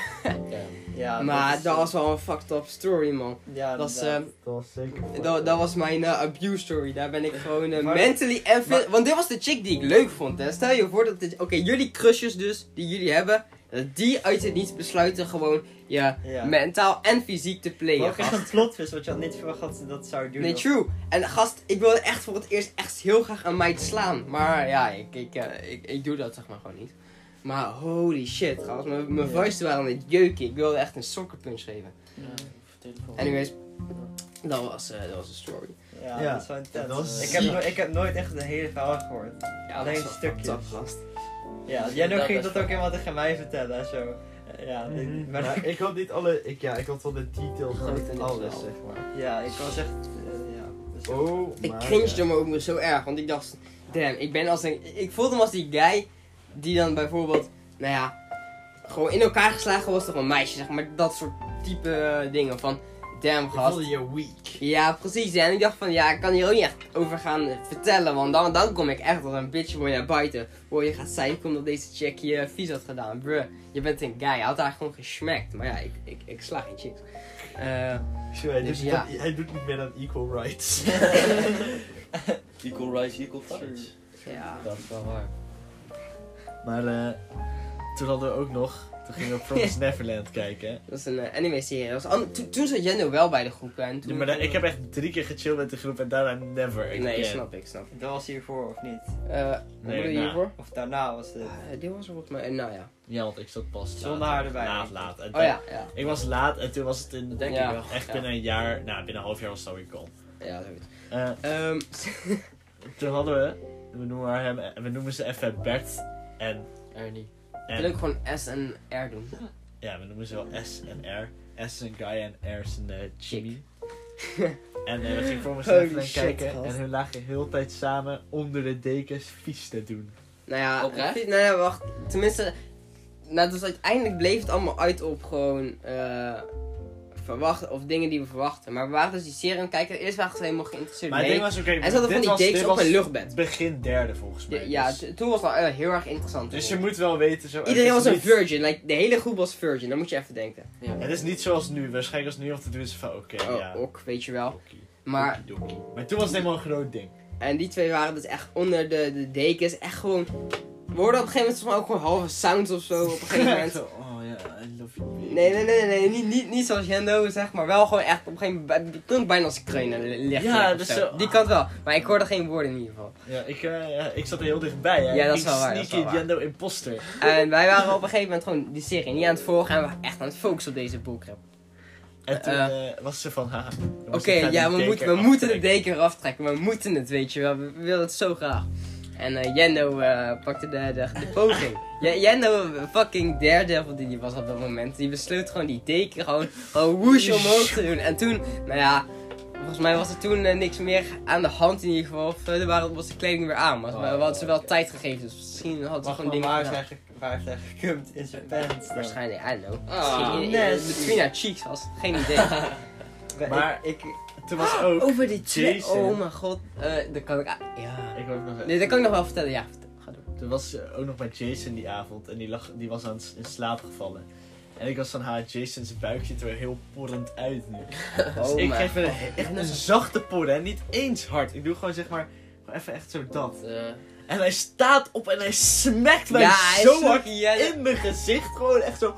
Ja, maar is- dat was wel een fucked up story, man. Ja, Dat, is, inderdaad. eh, Dat was zeker. dat, dat was mijn eh, abuse story. Daar ben ik gewoon eh, Maar- mentally en maar- Want dit was de chick die ik leuk vond. Hè. Stel je voor dat... dit- Oké, jullie crushes dus, die jullie hebben... Dat die uit het niets besluiten gewoon je ja. mentaal en fysiek te Maar playen. ook echt een plot twist, want je had niet verwacht dat ze dat zou doen. Nee, of- true. En gast, ik wilde echt voor het eerst echt heel graag aan mij slaan. Maar ja, ik, ik, eh, ik, ik doe dat zeg maar gewoon niet. Maar holy shit, gast. Mijn, mijn Ja. vuisten waren aan het jeuken. Ik wilde echt een soccerpunch geven. Anyways, dat was, eh, dat was de story. Ja, Ja, dat is wel intens. ik, heb no- ik heb nooit echt de hele verhaal gehoord. Ja, Alleen dat was wel stukjes. up, gast. Ja, jij nog ging dat ook helemaal tegen mij vertellen en zo. Ja, dit- Mhm. maar, Maar ik had niet alle, ik, ja, ik had wel de details van alles, zeg maar. ja, ik was echt. eh, ja, dus- Oh, Ik ja. me ook zo erg, want ik dacht, damn, ik ben als een, ik voelde me als die guy die dan bijvoorbeeld, nou ja, gewoon in elkaar geslagen was door een meisje, zeg maar, dat soort type eh, dingen van, damn Ik gast. voelde je weak. Ja, precies, en ik dacht van, ja, ik kan hier ook niet echt over gaan vertellen, want dan, dan kom ik echt als een bitch boy naar buiten, waar je gaat zeiken omdat deze chick je vies had gedaan, bruh, je bent een guy, hij had haar gewoon gesmakt, maar ja, ik, ik, ik sla geen chicks. Eh, Zo, hij, Dus doet, ja. dat- hij doet niet meer dan equal rights. Equal rights, equal fights. ja. Dat is wel waar. Maar eh, toen hadden we ook nog, toen gingen we Promised Neverland kijken. Dat is een eh, anime-serie. Was to- toen zat Jendo wel bij de groep. En toen Ja, maar ik heb echt drie keer gechilled met de groep en daarna never again. Nee, snap ik, snap ik. Dat was hiervoor of niet? Eh wat Nee, nou. hiervoor? Of daarna was. Eh, dit was er volgens mij, nou ja. Ja, want ik zat pas Zonder laat- haar erbij. Laat, laat. En Oh ja, ja. Ik was laat en toen was het in, denk Ja. ik wel. echt Ja. binnen een jaar, nou binnen een half jaar was het alweer gone. Ja, zoiets. Eh, Ehm, toen hadden we, we noemen, haar hem, we noemen ze even Bert en, Ernie. Wil en ik gewoon S en R doen. ja, we noemen ze wel S en R. S is een guy en R is een eh, Jimmy. en eh, we gingen voor shit, kijken gast. en hun lagen de hele tijd samen onder de dekens vies te doen. Nou ja, Oprecht? nou ja, wacht. Tenminste, nou, dus uiteindelijk bleef het allemaal uit op gewoon eh verwachten, of dingen die we verwachten. Maar we waren dus die serie aan het kijken. Eerst waren ze helemaal geïnteresseerd Maar ding was oké, En ze hadden van dit die was, op een luchtbed. begin derde volgens mij. Ja, dus, toen was het wel eh, heel erg interessant. dus je moet wel weten zo. Iedereen was een niet- virgin, like, de hele groep was virgin, dat moet je even denken. Ja. Het is niet zoals nu. Waarschijnlijk als nu of te doen is van oké, Oh, ja. ook, weet je wel. Maar. Maar toen was het helemaal een groot ding. en die twee waren dus echt onder de, de dekens, echt gewoon... We hoorden op een gegeven moment ook gewoon halve sounds of zo, op een gegeven moment. Nee, nee, nee, nee, niet, niet, niet zoals Jendo, zeg maar. Wel gewoon echt op een gegeven moment, het klonk bijna als een kreun liggen. Ja, dus zo. Die kant wel, maar ik hoorde geen woorden in ieder geval. Ja, ik, eh, ik zat er heel dichtbij. Hè. Ja, dat is wel waar, Sneaky. Jendo imposter. En wij waren op een gegeven moment gewoon die serie niet aan het volgen en we waren echt aan het focussen op deze bullcrap. En toen Eh. eh, was ze van, haha. Oké, ja, we, moeten, we moeten de deken eraf trekken. We moeten het, weet je wel. We, we willen het zo graag. En eh Jendo eh, pakte de, de, de poging. Jendo, fucking daredevil die die was op dat moment. Die besloot gewoon die deken gewoon, gewoon omhoog te doen. En toen, nou ja, volgens mij was er toen eh, niks meer aan de hand in ieder geval. Of waren, was de kleding weer aan. Maar we Oh, hadden ze wel tijd gegeven. Dus misschien hadden ze gewoon dingen waar, gedaan. ge- waar hij gekumd in zijn pants? Waarschijnlijk, I don't know. Ah, Misschien in- in- cheeks was. Geen idee. Maar- ik, ik, Toen was ook... Over die twee. Jason. Oh mijn god. Eh dat kan ik. ah, Ja. Ik wil ook nog Nee, dat kan ik nog wel vertellen. Ja, vertel. ga door. Toen was ze ook nog bij Jason die avond en die, lag, die was aan het, in slaap gevallen. En ik was van, ha, Jason zijn buik ziet er heel porrend uit nu. Dus Oh ik geef een, god. echt een zachte porren, hè, niet eens hard. Ik doe gewoon zeg maar, gewoon even echt zo dat. Eh, En hij staat op en hij smakt mij Ja, hij zo is hard ja, ja. in mijn gezicht. Gewoon echt zo,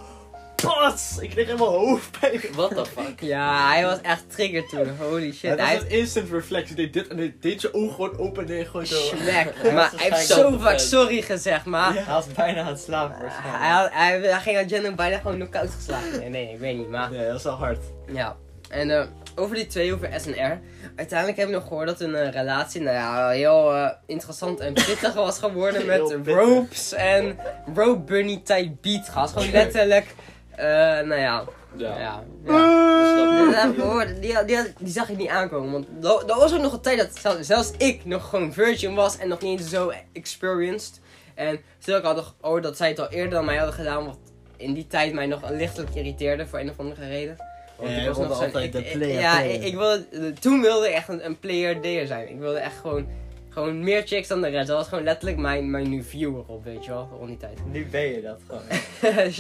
pats! Ik kreeg helemaal hoofdpijn. what the fuck? Ja, hij was echt triggered toen. Holy shit. Het was hij een instant reflex. Hij deed dit en hij deed zijn ogen gewoon open en gewoon zo. Smack. Maar hij heeft Zo vaak sorry gezegd, maar. Ja. hij was bijna aan het slapen Hij, waarschijnlijk. had- hij, hij ging aan Jenna bijna gewoon knock-out geslagen. Nee, nee, ik weet niet, maar. Ja, dat is wel hard. Ja. En eh, over die twee, over S en R. Uiteindelijk hebben we nog gehoord dat een eh, relatie, nou ja, heel eh, interessant en pittig was geworden met ropes en rope bunny type beat gas. Gewoon letterlijk Eh, nou ja, Ja. ja. ja. Dat dat- heb ik gehoord. Die, die, die zag ik niet aankomen. Want dat, dat was ook nog een tijd dat zelfs, zelfs ik nog gewoon virgin was en nog niet eens zo experienced. En stel ik had nog gehoord dat zij het al eerder dan mij hadden gedaan, wat in die tijd mij nog lichtelijk irriteerde voor een of andere reden. Want Ja, ik was wilde nog zo'n- altijd ik- de ik- player, Ja, player. Ik, ik wilde, toen wilde ik echt een, een player deer zijn. Ik wilde echt gewoon, gewoon meer chicks dan de rest. Dat was gewoon letterlijk mijn, mijn viewer op, weet je wel, rond die tijd. Nu ben je dat gewoon.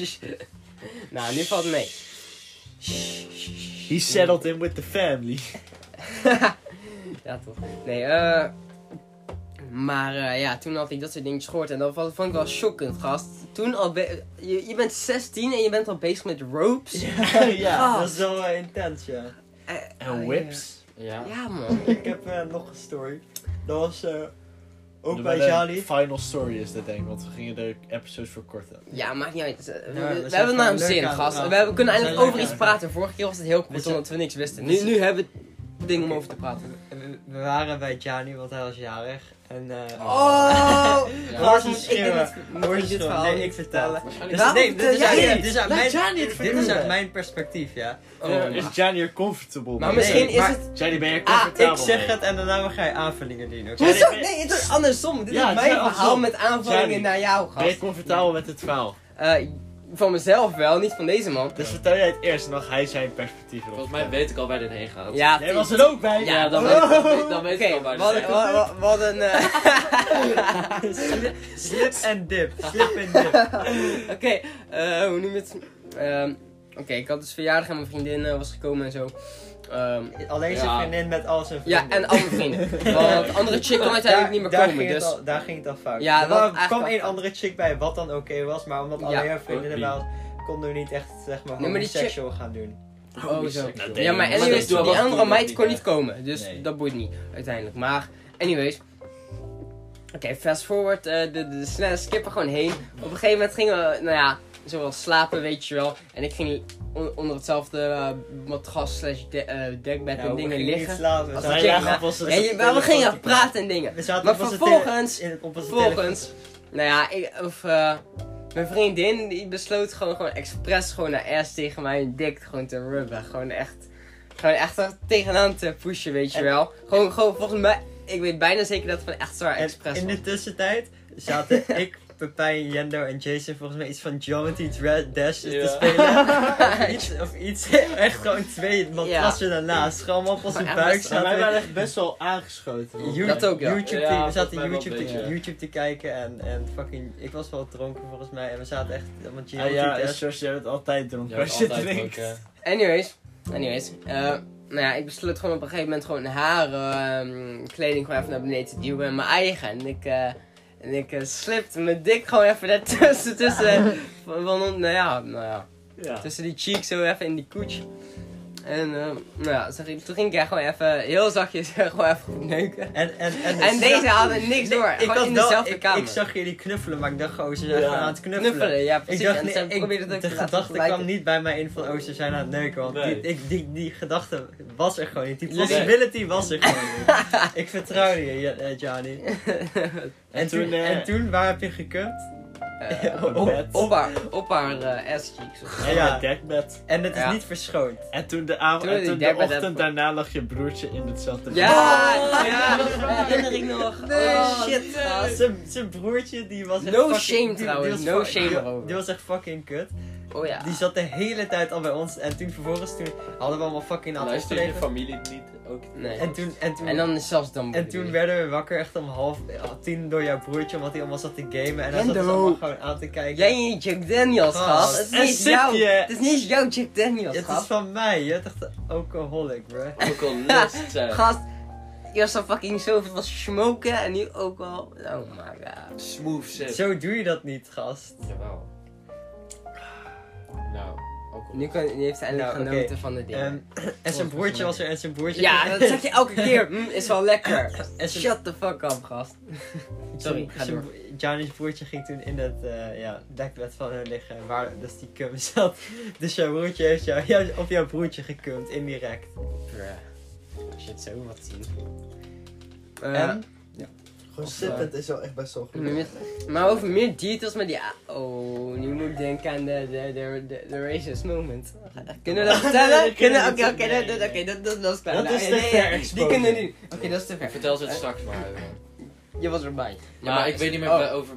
nou, nu valt het mee. He settled in with the family. Ja, toch. Nee, eh. maar eh, ja, toen had ik dat soort dingetjes gehoord en dat vond ik wel shockend, gast. Toen al, be- je, je bent 16 en je bent al bezig met ropes. Ja, ja. dat is wel eh, intens, ja. Eh, En eh, whips. Ja. Ja, man. Ik heb nog een story. Dat was eh, ook De- bij de Jali. Final story is dit denk ik, want we gingen de episodes verkorten. Ja, maakt niet uit. We, we- Ja, we we hebben gewoon een zin, het gast. We, hebben- kunnen We eindelijk over iets het praten. Vorige keer was het heel We kort omdat we niks wisten. we Nu, zijn- nu hebben we dingen om over te praten. We, we waren bij Jani, want hij was jarig. En, eh Oh! Gast, Hoor moet schreeuwen. dit, moet verhaal Nee, ik vertel. vertellen? Dus, Waarom nee, dit is, vertel uit, jij dit is uit mijn, dit is uit mijn perspectief, ja. Oh, Uh, maar- is Gianni er comfortable Maar misschien Nee, is maar- het... Gianni, ben je Ah, comfortabel Ik zeg mee? het en daarna ga je aanvullingen doen, oké? Hoezo? Nee, het is andersom. Dit Ja, is mijn verhaal met aanvullingen naar jou, Ben je gast. comfortabel met het verhaal? Eh, van mezelf wel, niet van deze man. Dus vertel jij het eerst en dan ga hij zijn perspectief erop Volgens mij weet ik al waar dit heen gaat. Ja, Jij was er ook bij? Ja, Ja, dan, oh. weet, dan, weet, dan weet Oké, ik al waar dit wat, heen wat, gaat. wat, wat een... eh, Slip, slip en dip. Slip en dip. Oké, eh, hoe noem je het? Ehm, Oké, ik had dus verjaardag en mijn vriendin eh, was gekomen en zo. Ehm, Alleen zijn Ja. vriendin met al zijn ja, vrienden. en andere vrienden. Want de andere chick kon uiteindelijk niet meer daar komen, Ging dus... al, daar ging het al fout. Ja, er kwam één andere chick bij, wat dan oké was, maar omdat Ja. alleen haar vriendinnen Ook waren, konden we niet echt, zeg maar, Nee, gaan doen. Oh, zo. Ja, maar anyways, die andere meid kon niet, komen. Dus Nee. dat boeit niet, uiteindelijk. Maar, anyways. Oké, fast forward. eh, de, de snelle skippen gewoon heen. Op een gegeven moment gingen we, nou ja, zoals slapen, weet je wel. En ik ging on- onder hetzelfde eh, matras slash de- eh, dekbed en Nou, we dingen gingen niet liggen. slapen. We Als zaten- Wij chick lagen na- op onze Ja, je- maar we telefoon gingen te praten en dingen. We zaten Maar op vervolgens- in, op Vervolgens, nou ja, ik, of, eh, mijn vriendin die besloot gewoon, gewoon expres gewoon naar ass tegen mijn dik gewoon te rubben. Gewoon echt, gewoon echt tegenaan te pushen, weet je En- wel. Gewoon, gewoon volgens mij, ik weet bijna zeker dat het van echt zwaar En expres in was. de tussentijd zaten ik, Pepijn, Jendo en Jason volgens mij iets van Geometry Dash te Ja. spelen. iets, of iets, echt gewoon twee matrassen daarnaast. Gewoon op echt buik Maar wij zaten. waren echt best wel aangeschoten. man. You- Dat ook, ja. YouTube Ja, te, we zaten YouTube, te. YouTube te kijken en, en fucking, ik was wel dronken volgens mij en we zaten echt, want Ah, Geometry ja, Dash. zoals jij het altijd dronken Ja, als je drinkt. ook. Anyways, anyways. eh, nou ja, ik besloot gewoon op een gegeven moment gewoon haar ehm, kleding gewoon even naar beneden te duwen. En mijn eigen. En ik, eh en ik eh, slipte mijn dik gewoon even daartussen. Tussen, van, van, nou ja, nou ja. Ja. Tussen die cheeks zo even in die koets. En eh, nou ja, toen ging, toen ging ik echt gewoon even heel zachtjes gewoon even neuken. En, en, en, En deze hadden niks door. ik gewoon had in dezelfde ik, kamer. Ik zag jullie knuffelen, maar ik dacht gewoon, ze zijn Ja. gewoon aan het knuffelen. Knuffelen, ja Ik precies. dacht, en nee, ik- ook de laten gedachte kwam niet bij mij in van, oh, ze zijn aan het neuken. Want Nee. die, ik, die, die gedachte was er gewoon niet. Die Nee. possibility was er gewoon niet. ik vertrouwde je, Ja- eh, Johnny. En, toen, toen, eh, en toen, waar heb je gekund? Eh, Op bed. op haar, op haar eh, ass cheeks. of zo. En Ja. dekbed. En het is Ja. niet verschoond. En toen de, avond, Toen en die toen de dekbed ochtend daarna lag je broertje in hetzelfde bed. Ja, Oh, ja, ja. dat herinner ik nog. Nee, oh, shit. gast. Zijn, zijn broertje, die was echt No fucking... shame die- die trouwens, was no fu- shame die- erover. Die was echt fucking kut. Oh ja. Die zat de hele tijd al bij ons. En toen vervolgens, toen hadden we allemaal fucking aan het Luister je familie niet ook? Nee. En toen, en toen, En dan is zelfs dan en toen werden we wakker echt om half tien door jouw broertje, omdat hij allemaal zat te gamen. En hij zat Rendo. allemaal gewoon aan te kijken. Jij en je Jack Daniels, Gast. gast. Het is En niet jou. Het is niet jouw Jack Daniels, het is gast. van mij, je bent echt een alcoholic, bro. Ook al lust zijn. Gast, eerst al fucking zoveel was smoken en nu ook al. Oh my god. Smooth sip. Zo doe je dat niet, gast. Jawel. Nou, ook al. Nu, kan, nu heeft hij eindelijk Nou, genoten van de dingen. Ehm, en zijn broertje was er en zijn broertje... ja, dat zeg je elke keer. Hm, is wel lekker. Shut the fuck up, gast. Sorry, ga door. Johnny's broertje ging toen in dat uh, ja, dekbed van hun liggen, waar dus die cum zat. Dus jouw broertje heeft jou, jou op jouw broertje gekumd, indirect. Bruh. Als je het zo wat zien. Eh, en? Gewoon Of, zittend is wel echt best wel goed. Met- Maar over meer details met die... a- Oh, nu moet ik denken aan de, de, de, de, de racist moment. Kunnen we dat vertellen? Kunnen Oké, oké, dat- dat- oké, dat- dat dat is klaar. Dat is te ver Die kunnen nu. Oké, dat is te ver. Vertel ze het straks maar. eh. Je was erbij. Ja, maar ik weet niet meer Oh. over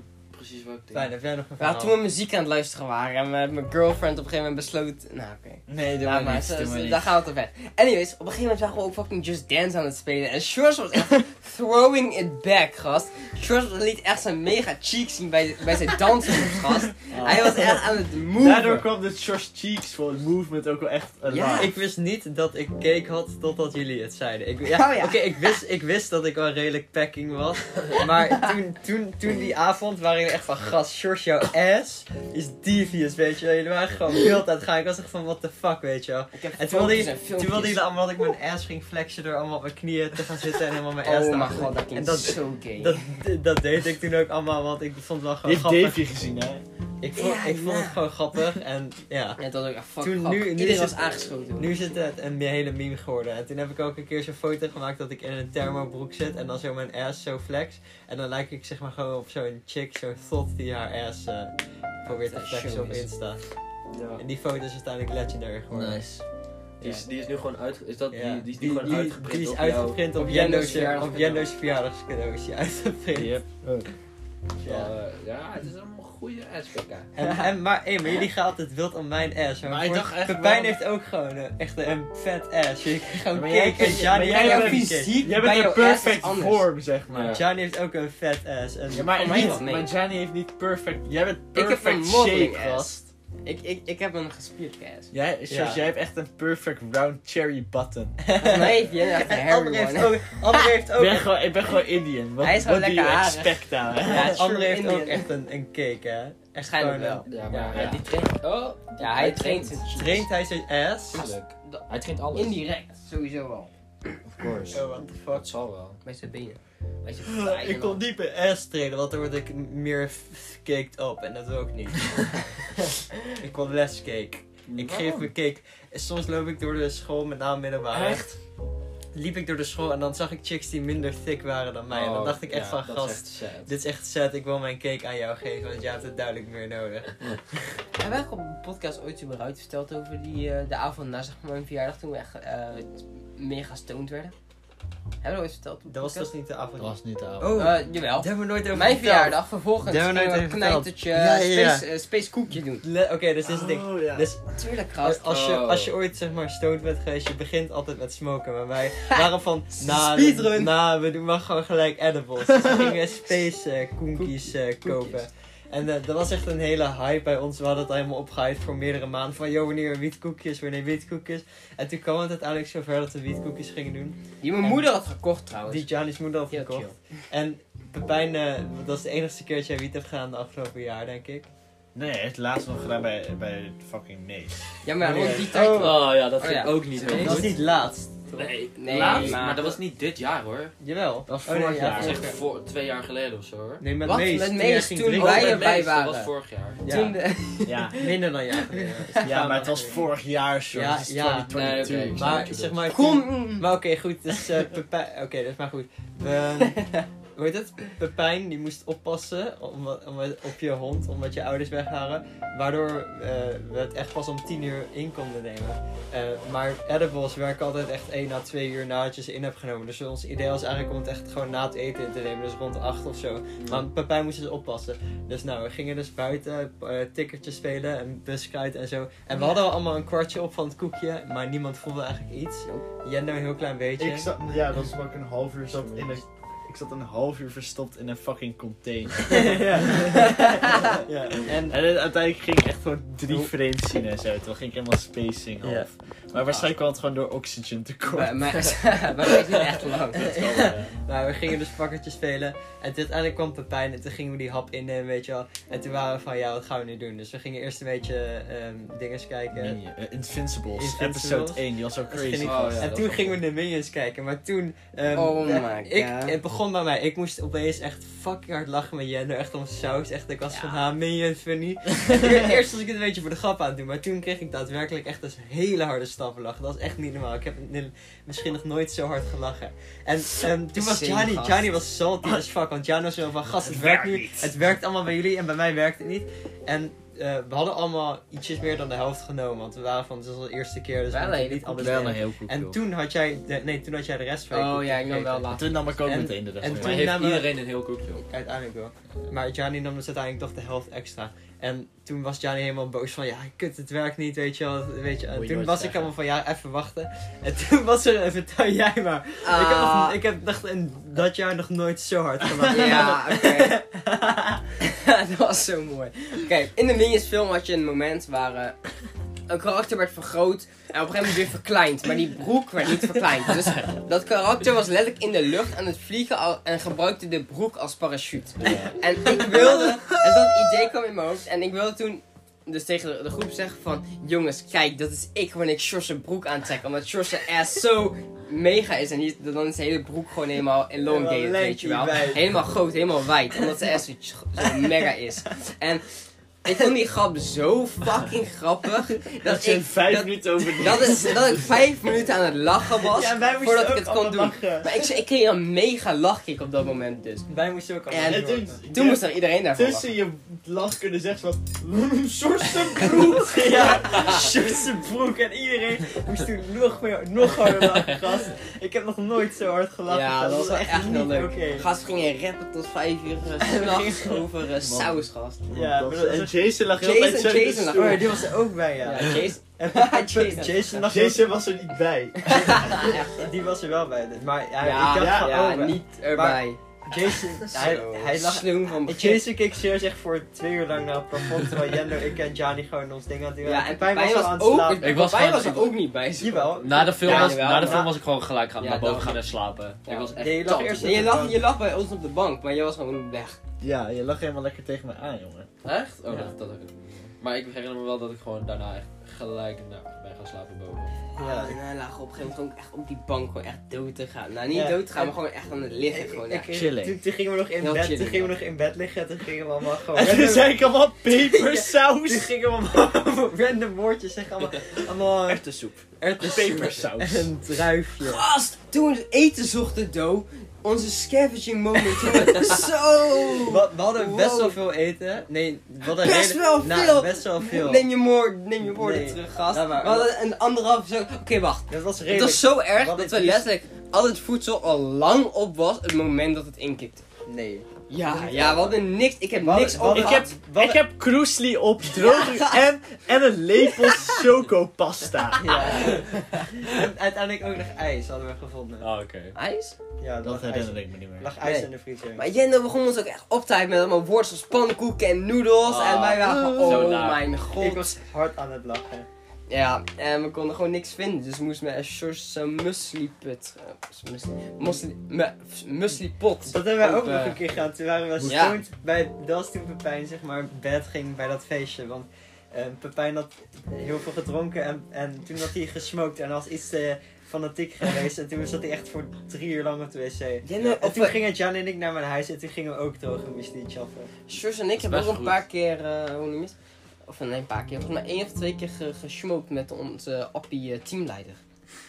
precies wat ik Fijn, denk. heb jij nog een Ja, toen we muziek aan het luisteren waren en mijn mijn girlfriend op een gegeven moment besloot... Nou, oké. Nee, doe maar maar, niet. zo- Doe zo- maar niet. daar gaan we te ver. Anyways, op een gegeven moment waren we ook fucking Just Dance aan het spelen. En Shores was echt throwing it back, gast. Shores liet echt zijn mega cheeks zien bij, bij zijn dansmoves, gast. Hij was echt aan het move. Daardoor kwam de Josh Cheeks voor het movement ook wel echt alive. Ja. Ik wist niet dat ik cake had totdat jullie het zeiden. Ik, ja, Oh ja. Oké, ik, wist, ik wist dat ik wel redelijk packing was. Maar toen, toen, toen die avond waren jullie echt van gast, George, jouw ass is devious, weet je wel. Jullie waren gewoon wild aan het gaan. Ik was echt van what the fuck, weet je wel. Ik heb En toen jullie, en toen filmpjes. jullie allemaal dat ik mijn ass ging flexen door allemaal op mijn knieën te gaan zitten en helemaal mijn ass Oh te mijn god, dat En klinkt dat, zo gay. dat, dat deed ik toen ook allemaal, want ik vond het wel Je gewoon hebt grappig. Davy gezien, hè? Ik vond, Ja, ik vond het ja. gewoon grappig en ja. Ja, dat was ook echt fuck Toen- nu- nu Iedereen is was het- aangeschoten. Nu is het het een hele meme geworden. En toen heb ik ook een keer zo'n foto gemaakt dat ik in een thermobroek zit en dan zo mijn ass zo flex. En dan lijk ik zeg maar gewoon op zo'n chick, zo'n thot die haar ass eh, probeert te flexen op. Insta. Ja. En die foto is uiteindelijk legendary geworden. Nice. Die is, die is nu gewoon uit. Is dat, Ja. die, die is nu gewoon uitgeprint die is op uitgeprint op op Jendo's Jendo's verjaardagscadeau. op Jendo's verjaardagscadeautje uitgeprint. Yep. Ja. Ja. ja, het is allemaal een goede. En, en, maar, hey, maar jullie gaan altijd wild om mijn ass. Maar ik voor- dacht echt Pepijn wel- heeft ook gewoon een, echt een vet ass. Je krijgt gewoon Maar cake jij- en maar jouw fysiek Jij bent een ass perfect vorm, zeg maar. Ja. Gianni heeft ook een vet ass. En Ja, maar, niet, nee. maar Gianni heeft niet perfect. Jij bent Ik heb perfect shape, ass. gast. Ik, ik, ik heb een gespierd ass. Jij, jij hebt echt een perfect round cherry button. Mij heeft Jen echt een En hairy André heeft one. ook, André heeft Ik ook, ben gewoon, ik ben gewoon Indian. Wat, Hij is gewoon what do lekker you harig. expect nou, hè? Ja, André true heeft ook echt een, een cake, hè? Echt Waarschijnlijk gewoon wel. Ja, maar Ja, ja, ja. die traint. Oh, Ja, hij traint zijn cheeks. Traint hij zijn ass? tuurlijk. Hij traint alles. Indirect, sowieso wel. Of course. Oh, what the fuck. Dat zal wel. Bij zijn benen. Ik kon bij ass trainen, want dan word ik meer caked op en dat wil ik niet. ik wil less cake. Ik geef me cake. Soms loop ik door de school, met name middelbare. Echt? Liep ik door de school en dan zag ik chicks die minder thick waren dan mij. en dan Oh, dacht ik echt ja, van, gast, echt dit is echt sad. Ik wil mijn cake aan jou geven, want jij hebt het duidelijk meer nodig. Hebben we op een podcast ooit überhaupt verteld over die, eh, de avond na zeg maar, mijn verjaardag toen we echt eh, mega stoned werden? Hebben we dat ooit verteld? Dat was toch niet de avond? Dat was niet de oude. Oh, daar jawel. hebben we nooit over Mijn verteld. verjaardag, vervolgens Dat hebben we nooit een even knijtertje Ja, ja, ja. space, eh, space koekje doen. Oké, dus dit is het ding. Oh, ja. Dus Tuurlijk, als, gast. als, je, Oh. als je ooit zeg maar stoned bent geweest, je begint altijd met smoken. Maar wij waren van, nou, Speedrun. nou, we doen maar gewoon gelijk edibles. Dus we gingen space eh, koekjes kopen. En eh, dat was echt een hele hype bij ons. We hadden het al helemaal opgehyped voor meerdere maanden. Van, joh, wanneer wietkoekjes, wanneer wietkoekjes. En toen kwam het uiteindelijk zover dat we wietkoekjes gingen doen. Die mijn moeder had gekocht trouwens. Die Gianni's moeder had Heel gekocht. chill. En Pepijn, eh, dat is de enige keer dat jij wiet hebt gedaan de afgelopen jaar, denk ik. Nee, hij heeft het laatst nog gedaan bij, bij fucking Nees. Ja, maar Wanneer? rond die tijd... Oh. Oh ja, dat Oh, ging ook niet Dat was goed. niet laatst. Toch? Nee, Nee, laatst, maar- maar, dat was niet dit jaar hoor. Jawel. Dat was Oh, nee, vorig ja, jaar. Dat is Oké. echt voor, twee jaar geleden of zo hoor. Nee, met Wat? Mees. Met Toen Mees, toen drinken. wij bij erbij waren. Dat was vorig jaar. Ja. Toen de... Ja. Minder dan jaar geleden. ja, maar het was vorig jaar, zo. Ja, is ja. 2022. Nee, snap Maar zeg maar... toen- Kom! Maar oké, goed. Dus uh. Oké, dat is maar goed. We, hoe heet het? Pepijn, die moest oppassen om, om, op je hond, omdat je ouders weg waren. Waardoor eh, we het echt pas om 10 uur in konden nemen. Eh, maar edibles werken altijd echt 1 à 2 uur nadat je ze in hebt genomen. Dus ons idee was eigenlijk om het echt gewoon na het eten in te nemen. Dus rond 8 of zo. Maar Pepijn moest dus oppassen. Dus nou, we gingen dus buiten eh tikkertjes spelen en buskruid en zo. En we hadden al allemaal een kwartje op van het koekje, maar niemand voelde eigenlijk iets. Jendo een heel klein beetje. Ik zat, ja, dat was ik een half uur zat in een... Ik zat een half uur verstopt in een fucking container. ja. ja. En uiteindelijk ging ik echt gewoon drie frames zien en zo. Toen ging ik helemaal spacing Ja. half. Maar waarschijnlijk kwam het gewoon door oxygen tekort. Maar, maar, maar zijn echt lang. Dat kan wel, ja. nou, we gingen dus pakkertjes spelen. En toen uiteindelijk kwam Pepijn en toen gingen we die hap innemen, weet je wel. En toen waren we van, ja, wat gaan we nu doen? Dus we gingen eerst een beetje ehm dinges kijken. Minion- eh, Invincibles, Invincibles. episode 1, die was zo crazy. ik- Oh, ja, en toen gingen we de Minions kijken, maar toen... ehm, Oh eh, my ik, God. Het begon begon bij mij. Ik moest opeens echt fucking hard lachen met Jender. Echt om saus. Echt, ik was van, ha, meen funny? Eerst was ik het een beetje voor de grap aan het doen. Maar toen kreeg ik daadwerkelijk echt een hele harde stappen lachen. Dat was echt niet normaal. Ik heb misschien nog nooit zo hard gelachen. En toen was Johnny. Johnny was salty as fuck. Want Johnny was zo van, gast, het werkt nu. Het werkt allemaal bij jullie en bij mij werkt het niet. En eh, we hadden allemaal ietsjes meer dan de helft genomen. Want we waren van, het was de eerste keer. Dus we Wel moeten een niet alles Wel een heel goed En toen had jij, de, nee, toen had jij de rest van je Oh ja, ik nam wel later. Toen nam ik ook En- meteen de rest en mee. toen- heeft namen- iedereen een heel koekje op? Uiteindelijk wel. Maar Gianni nam dus uiteindelijk toch de helft extra. En toen was Gianni helemaal boos van, ja, kut, het werkt niet, weet je wel. Weet je. En Moet je toen was ik allemaal van, ja, even wachten. En toen was er, vertel jij maar. Ik heb, Ah. nog, ik heb dacht in dat jaar nog nooit zo hard gelachen. Ja, oké. dat was zo mooi. Oké, in de Minions film had je een moment waar eh, een karakter werd vergroot en op een gegeven moment weer verkleind. Maar die broek werd niet verkleind. Dus dat karakter was letterlijk in de lucht aan het vliegen al- en gebruikte de broek als parachute. En ik wilde, en dat idee kwam in mijn hoofd en ik wilde toen dus tegen de, groep zeggen van... Jongens, kijk, dat is ik wanneer ik zijn broek aantrek. Omdat zijn ass zo mega is. En die, dan is de hele broek gewoon helemaal elongated, weet je wel. Helemaal groot, helemaal wijd. Omdat zijn ass zo, zo mega is. En ik vond die grap zo fucking grappig. Dat, je ik, vijf dat, minuten over dat, is, dat ik vijf minuten aan het lachen was. Ja, wij moesten voordat ik het kon doen. lachen. Maar ik, ik kreeg een mega lachkick op dat moment dus. Wij moesten ook allemaal En lachen. toen, Toen moest er iedereen daarvan lachen. tussen je lach kunnen zeggen van... Sorse broek! Ja, Sjors zijn broek en iedereen moest toen nog, meer, nog harder lachen, gast. Ik heb nog nooit zo hard gelachen. Ja, dat was wel echt heel leuk. Gast ging rappen tot vijf uur uh, s'nachts over uh, saus, gast. Ja, Dat- maar dat- en Jason lag heel Jason- tijd Jason lag- stoel. Oh ja, die was er ook bij, ja. Ja, Jason. En Jason. Jason, lag Jason was er niet bij. Die was er wel bij. dus- Maar ja, Ja, ik dacht ja, van, ja, oh, maar niet erbij. Jason, hij, hij lag... sloem van begin. Jason keek serieus echt voor twee uur lang naar het plafond, terwijl Jendo, ik en Johnny gewoon ons ding aan het doen. Ja, en Pepijn al was, aan het ook, slapen. Ik was gewoon- was er ook niet bij. Jawel. Na de film, Ja, was, jawel, na de film was ik gewoon gelijk gaan, Ja, naar boven gaan en slapen. Ja. Ik was echt Nee, je lag tand. eerst Nee, je, lag, je lag bij ons op de bank, maar jij was gewoon weg. Ja, je lag helemaal lekker tegen me aan, jongen. Echt? Oh, Ja. dat, dat heb ik niet. Maar ik herinner me wel dat ik gewoon daarna echt gelijk naar, ben gaan slapen boven. Ja. en hij lag op een gegeven moment echt op die bank gewoon echt dood te gaan. Nou, niet Ja, dood te gaan, maar gewoon echt aan het liggen. Gewoon echt. Chilling. Toen, toen gingen we nog in Heel bed, chilling, toen gingen we ja. nog in bed liggen, toen gingen we allemaal gewoon... En toen random- zei ik allemaal pepersaus. Toen gingen we allemaal random woordjes zeggen, allemaal, allemaal erwtensoep Pepersaus. en druifje. Gast, toen we het eten zochten, Do, onze scavenging moment. Zo! We, we hadden best wel veel eten. Nee, we hadden Best hele- wel nou, veel. best wel veel. Neem je, moord, neem je woorden Nee. terug, gast. Maar- we hadden een anderhalf zo. Oké, wacht. Dat was Het redelijk. was zo erg dat we letterlijk al het voedsel al lang op was het moment dat het inkikte. Nee. Ja, ja, we hadden niks. Ik heb niks op Ik heb, Wat- ik heb kroesli op droog en, en een lepel chocopasta. Ja. en uiteindelijk ook nog ijs hadden we gevonden. Ah, oké. ijs. Ja, er Dat ijs, herinner ik me niet meer. lag ijs Nee. in de vriezer. Maar Jendo begon ons ook echt op te hypen met allemaal wortels, pannenkoeken en noedels. Ah, en wij waren van, zo oh laag. mijn god. Ik was hard aan het lachen. Ja, en we konden gewoon niks vinden. Dus we moesten met een soort musli put. eh, musli, musli, me- musli pot. Dat hebben wij ook nog eh, een keer gedaan. Toen waren we Ja. stoned bij... Dat was toen Pepijn zeg maar bed ging bij dat feestje. Want eh, Pepijn had heel veel gedronken en, en toen had hij gesmoked en was iets te fanatiek geweest. En toen zat hij echt voor drie uur lang op de wc. En toen we, gingen Jan en ik naar mijn huis en toen gingen we ook droge muesli chappen. Sjors en ik hebben ook een paar keer, eh, hoe noem je het? Of nee, een paar keer. Volgens mij één of twee keer ge gesmoked met onze Appie eh, teamleider.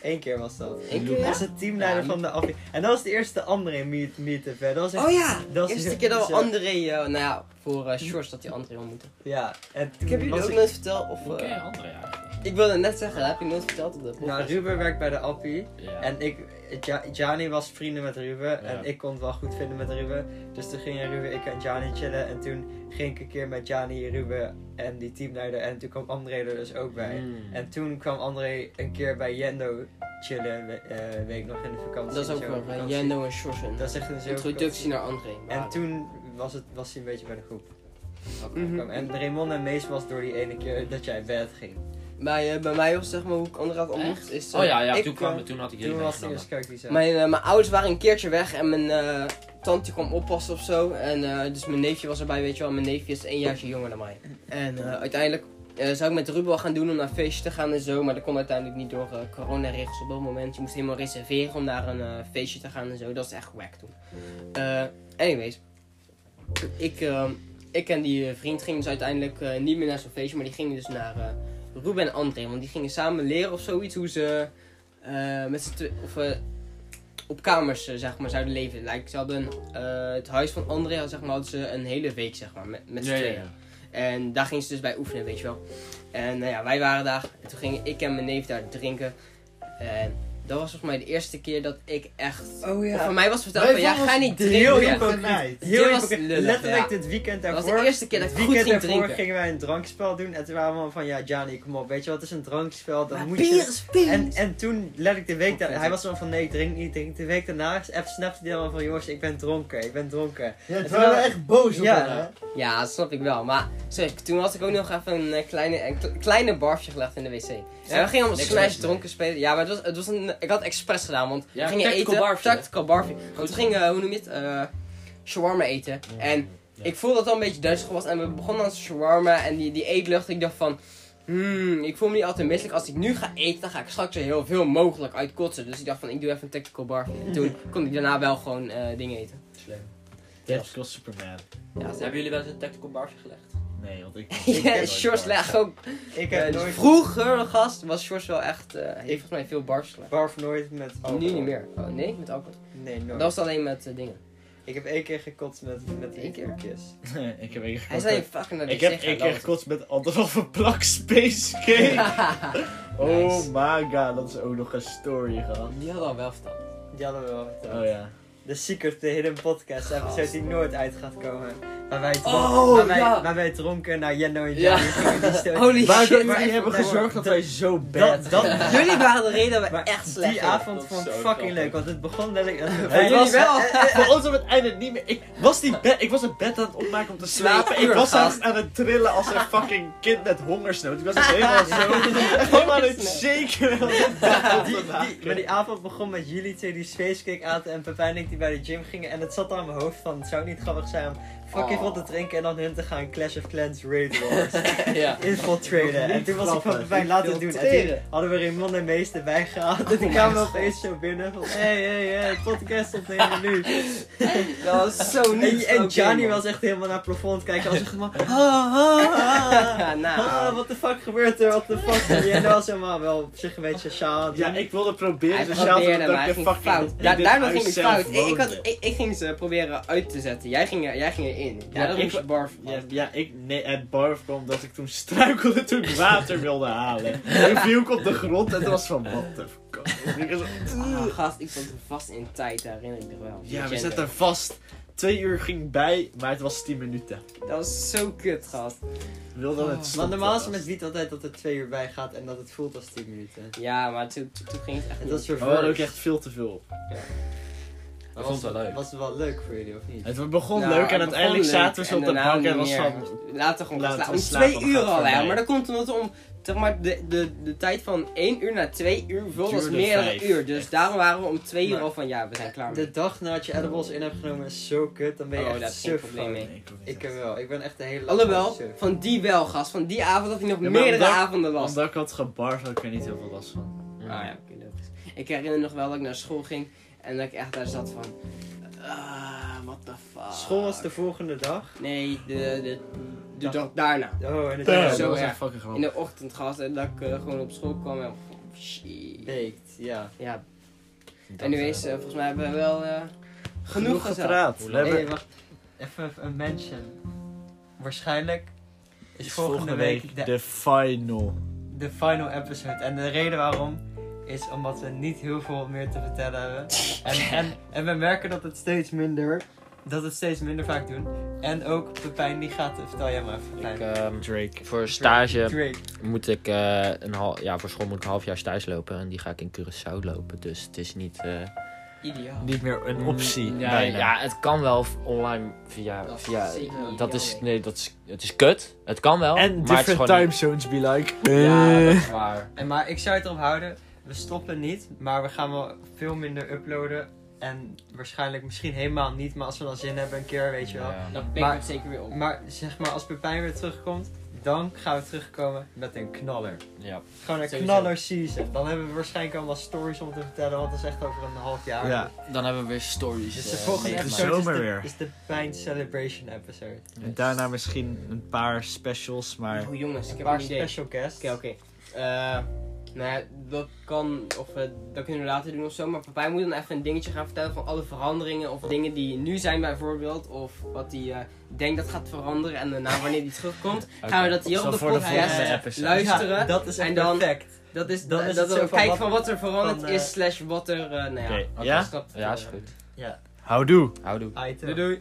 Eén keer was dat. Eén keer, Dat was de teamleider Ja, van de afdeling. En dat was de eerste andere meet, meet-up. hè. Dat was echt, Oh ja, Dat de eerste keer dat we André, eh, nou ja, voor eh Sjors dat hij André ontmoette. Ja. En toen Ik heb jullie ook ik- nooit verteld, of... Ken je eh, anderen eigenlijk? ik wilde net zeggen, dat heb je nooit verteld op de podcast. Nou, Ruben werkt bij de Appie. Ja. En ik, Ja- Gianni was vrienden met Ruben. Ja. En ik kon het wel goed vinden met Ruben. Dus toen gingen Ruben, ik en Gianni chillen. En toen ging ik een keer met Gianni, Ruben en die teamleider. En toen kwam André er dus ook bij. Mm. En toen kwam André een keer bij Jendo chillen. we- eh, week nog in de vakantie. dat is ook wel bij. Jendo en Sjors. een Dat is echt een zo Introductie naar André. En toen was, het, was hij een beetje bij de groep. En Raymond en Mees was door die ene keer dat jij bed ging. Bij, eh, bij mij was zeg maar hoe ik had ontmoet. Is, eh, Oh ja, ja ik, toen, kwam, eh, toen had ik Toen jullie was de meegenomen. eerste keer die zei. Mijn, eh, mijn ouders waren een keertje weg en mijn eh, tante kwam oppassen of zo. En eh, dus mijn neefje was erbij, weet je wel. Mijn neefje is één jaartje jonger dan mij. En eh, uiteindelijk eh, zou ik met Ruben wel gaan doen om naar een feestje te gaan en zo. Maar dat kon uiteindelijk niet door eh, coronaregels op dat moment. Je moest helemaal reserveren om naar een eh, feestje te gaan en zo. Dat is echt wack toen. Eh, anyways. Ik, ehm, ik en die eh, vriend gingen dus uiteindelijk eh, niet meer naar zo'n feestje. Maar die gingen dus naar eh, Ruben en André. Want die gingen samen leren of zoiets hoe ze eh, met z'n. Of, eh, op kamers, eh, zeg maar, zouden leven. Like, ze hadden eh, het huis van André, had, zeg maar, hadden ze een hele week, zeg maar, met, met z'n ja, tweeën. ja. En daar gingen ze dus bij oefenen, weet je wel. En nou ja, wij waren daar. En toen gingen ik en mijn neef daar drinken. En dat was volgens mij de eerste keer dat ik echt... Oh Of voor mij was verteld van, ja, ga niet heel drinken. hypocriet. Dit Heel hypocriet. Letterlijk ja. dit weekend Dat daarvoor. was de eerste keer dat ik het goed weekend ging daarvoor drinken. gingen wij een drankspel doen. En toen waren we allemaal van, ja, Johnny, kom op. Weet je wat, het is een drankspel. Dan Maar moet bier je... is bier. En, en toen, letterlijk de week daarna, hij was zo van, nee, ik drink niet, drink. De week daarna, even snapte hij allemaal van, jongens, ik ben dronken, ik ben dronken. Ja, toen- waren echt boos op Ja. Ja, dat snap ik wel. Maar sorry, toen had ik ook nog even een eh, kleine, een kleine barfje gelegd in de wc. En we gingen Niks Smash dronken spelen. Ja, maar het was, het was een, ik had het expres gedaan, want Ja, we gingen tactical eten. barfje. Tactical barfje. Want we gingen, hoe noem je het, eh shawarma eten. En ik voelde dat het al een beetje duizelig was. En we begonnen aan shawarma en die, die eetlucht. Ik dacht van, hmm, ik voel me niet altijd misselijk. Als ik nu ga eten, dan ga ik straks zo heel veel mogelijk uitkotsen. Dus ik dacht van, ik doe even een tactical barfje. En toen kon ik daarna wel gewoon eh, dingen eten. Slim. Tactical Superman. Ja, Hebben jullie wel eens een tactical barfje gelegd? Nee, want ik... Ja, Sjors legt ook. Ik heb dus nooit... vroeger, gast, was Sjors wel echt. eh, heeft volgens mij veel bars gelegd. Barf nooit met alcohol. Nu niet meer. Oh nee, met alcohol. Nee, nooit. Dat was alleen met eh, dingen. Ik heb één keer gekotst met, met Eén keer? kiss. ik heb één keer Hij gekotst zei met... fucking naar de Ik heb één keer gekotst met anderhalve plak Space Cake. Oh Nice. my god, dat is ook nog een story gehad. Die hadden al wel verteld. Die hadden we wel verteld. Oh ja. De Secret, de Hidden Podcast episode die nooit uit gaat komen. Waar wij, dron- Oh, waar wij, ja. waar wij dronken naar Jenno en gingen die stoten. Holy Maar shit. jullie hebben dat- gezorgd dat dat- wij zo bad dat, dat. Jullie waren de reden dat we echt slecht die avond Dat vond ik fucking leuk, want het begon letterlijk... Het jullie was, wel? voor ons op het einde niet meer. Ik was, die bed, ik was het bed aan het opmaken om te slapen. Ik was aan, aan het trillen als een fucking kind met hongersnood. Ik was echt helemaal zo. Helemaal aan het shaken. het Die, die, maar die avond begon met jullie twee die spacecake aten en Pepijn en ik bij de gym gingen. En het zat al in mijn hoofd van, het zou niet grappig zijn om fucking Oh. veel te drinken en dan hun te gaan Clash of Clans Raid Wars ja. infiltraten. En toen was ik van. Pepijn laten doen. En toen Infiltreren. hadden we Raymond en Mees erbij gehaald. En toen Oh kwamen we opeens zo binnen van, hey, hey, hey, podcast opnemen nu. Dat was zo niet. En, Johnny was echt helemaal naar het plafond kijken. Als echt maar, ah, ah, ah. Nou. Ah, what the fuck gebeurt er? What the fuck? En dat was helemaal wel op zich een beetje sociaal. Ja, ik wilde proberen probeerde, dat maar de ging fout. Ja, huis ging het fout. Ik, ik, had, woonde. ik, ik ging ze proberen uit te zetten. Jij ging, Ja, Ja, dat ik moest barf. Ja, ja, ik, nee, het barf kwam omdat ik toen struikelde toen ik water wilde halen. En viel ik op de grond en toen was van, what the fuck. Ik was zo, Ah, gast, ik zat vast in tijd, daar herinner ik me wel. Ja, we zaten vast. Twee uur ging bij, maar het was 10 minuten. Dat was zo kut, gast. We wilden het Oh. Maar stoppen. normaal is het met wiet altijd dat er twee uur bij gaat en dat het voelt als 10 minuten. Ja, maar toen, toen ging het echt we hadden ook echt veel te veel. Dat vond het wel leuk. Was het wel leuk voor jullie of niet? Het begon Nou, leuk en het uiteindelijk zaten we op de bank en was van... Laten we gewoon Laten we Om twee uur al, hè. Maar dat komt omdat om, zeg maar, de, de, de tijd van één uur naar twee uur voelde als Duurde meer dan vijf. een uur. Dus Echt. daarom waren we om twee uur Maar- al van, ja, we zijn klaar mee. De dag nadat je edibles in hebt genomen is zo kut, dan ben je Oh, echt suf probleem mee. Nee, ik heb wel, ik ben echt de hele Alhoewel, van die wel, gast. Van die avond had hij nog Ja, meerdere omdat- avonden last. Omdat ik had gebarfd had ik er niet heel veel last van. Ah ja, oké, logisch. Ik herinner nog wel dat ik naar school ging en dat ik echt daar zat van. Ah, what the fuck. School was de volgende dag. Nee, de, de, de Dag. dag daarna. Oh, en was zo was echt fucking In de ochtend gehad en dat ik eh, gewoon op school kwam en. Shit. baked, ja. Ja, Dat, anyways, eh, eh, volgens mij hebben we wel eh, genoeg, genoeg gezegd. gepraat. We hebben Nee, wacht. Even een mention. Waarschijnlijk is is volgende week de, de final. de final episode. En de reden waarom is omdat we niet heel veel meer te vertellen hebben. En, en, en we merken dat het steeds minder, dat het steeds minder vaak doen. En ook Pepijn die gaat, vertel jij maar even Ik, Pepijn. ehm, Drake. voor stage Drake. moet ik eh, een hal ja, voor school moet ik een half jaar stage lopen en die ga ik in Curaçao lopen. Dus het is niet. eh, Ideaal. Niet meer een optie. Ja, bijna. ja, het kan wel online via. Dat is via zeker niet dat is nee. nee, dat is het is kut. Het kan wel. En maar het is different gewoon time zones be like. niet- Ja, dat eh. is waar. En maar ik zou het erop houden, we stoppen niet, maar we gaan wel veel minder uploaden. En waarschijnlijk misschien helemaal niet, maar als we dan zin hebben een keer, weet je wel. Ja. Dat pikt Maar- het zeker weer op. Maar zeg maar, als Pepijn weer terugkomt, dan gaan we terugkomen met een knaller. Ja. Gewoon een Sowieso. knaller season. Dan hebben we waarschijnlijk allemaal stories om te vertellen, want dat is echt over een half jaar. Ja. Dan hebben we weer stories. Dus de eh, volgende episode is Zomer de, weer. is de Pijn Celebration episode. En daarna misschien een paar specials, maar... Oh jongens, ik Een heb paar een idee. special guests. Oké, oké. Eh, nou ja, dat kan, of eh, dat kunnen we later doen of zo. Maar papa moet dan even een dingetje gaan vertellen van alle veranderingen. Of dingen die nu zijn bijvoorbeeld. Of wat hij eh, denkt dat gaat veranderen. En daarna wanneer die terugkomt, gaan we dat hier op de podcast luisteren. Ja, dat is En dan- perfect. Dat is, Dan dat, is we van kijken wat- van wat er veranderd van, eh, is, slash wat er, eh, nou ja. Oké, wat ja? Ja, is goed. Ja, Houdoe! Houdoe. Doei doei.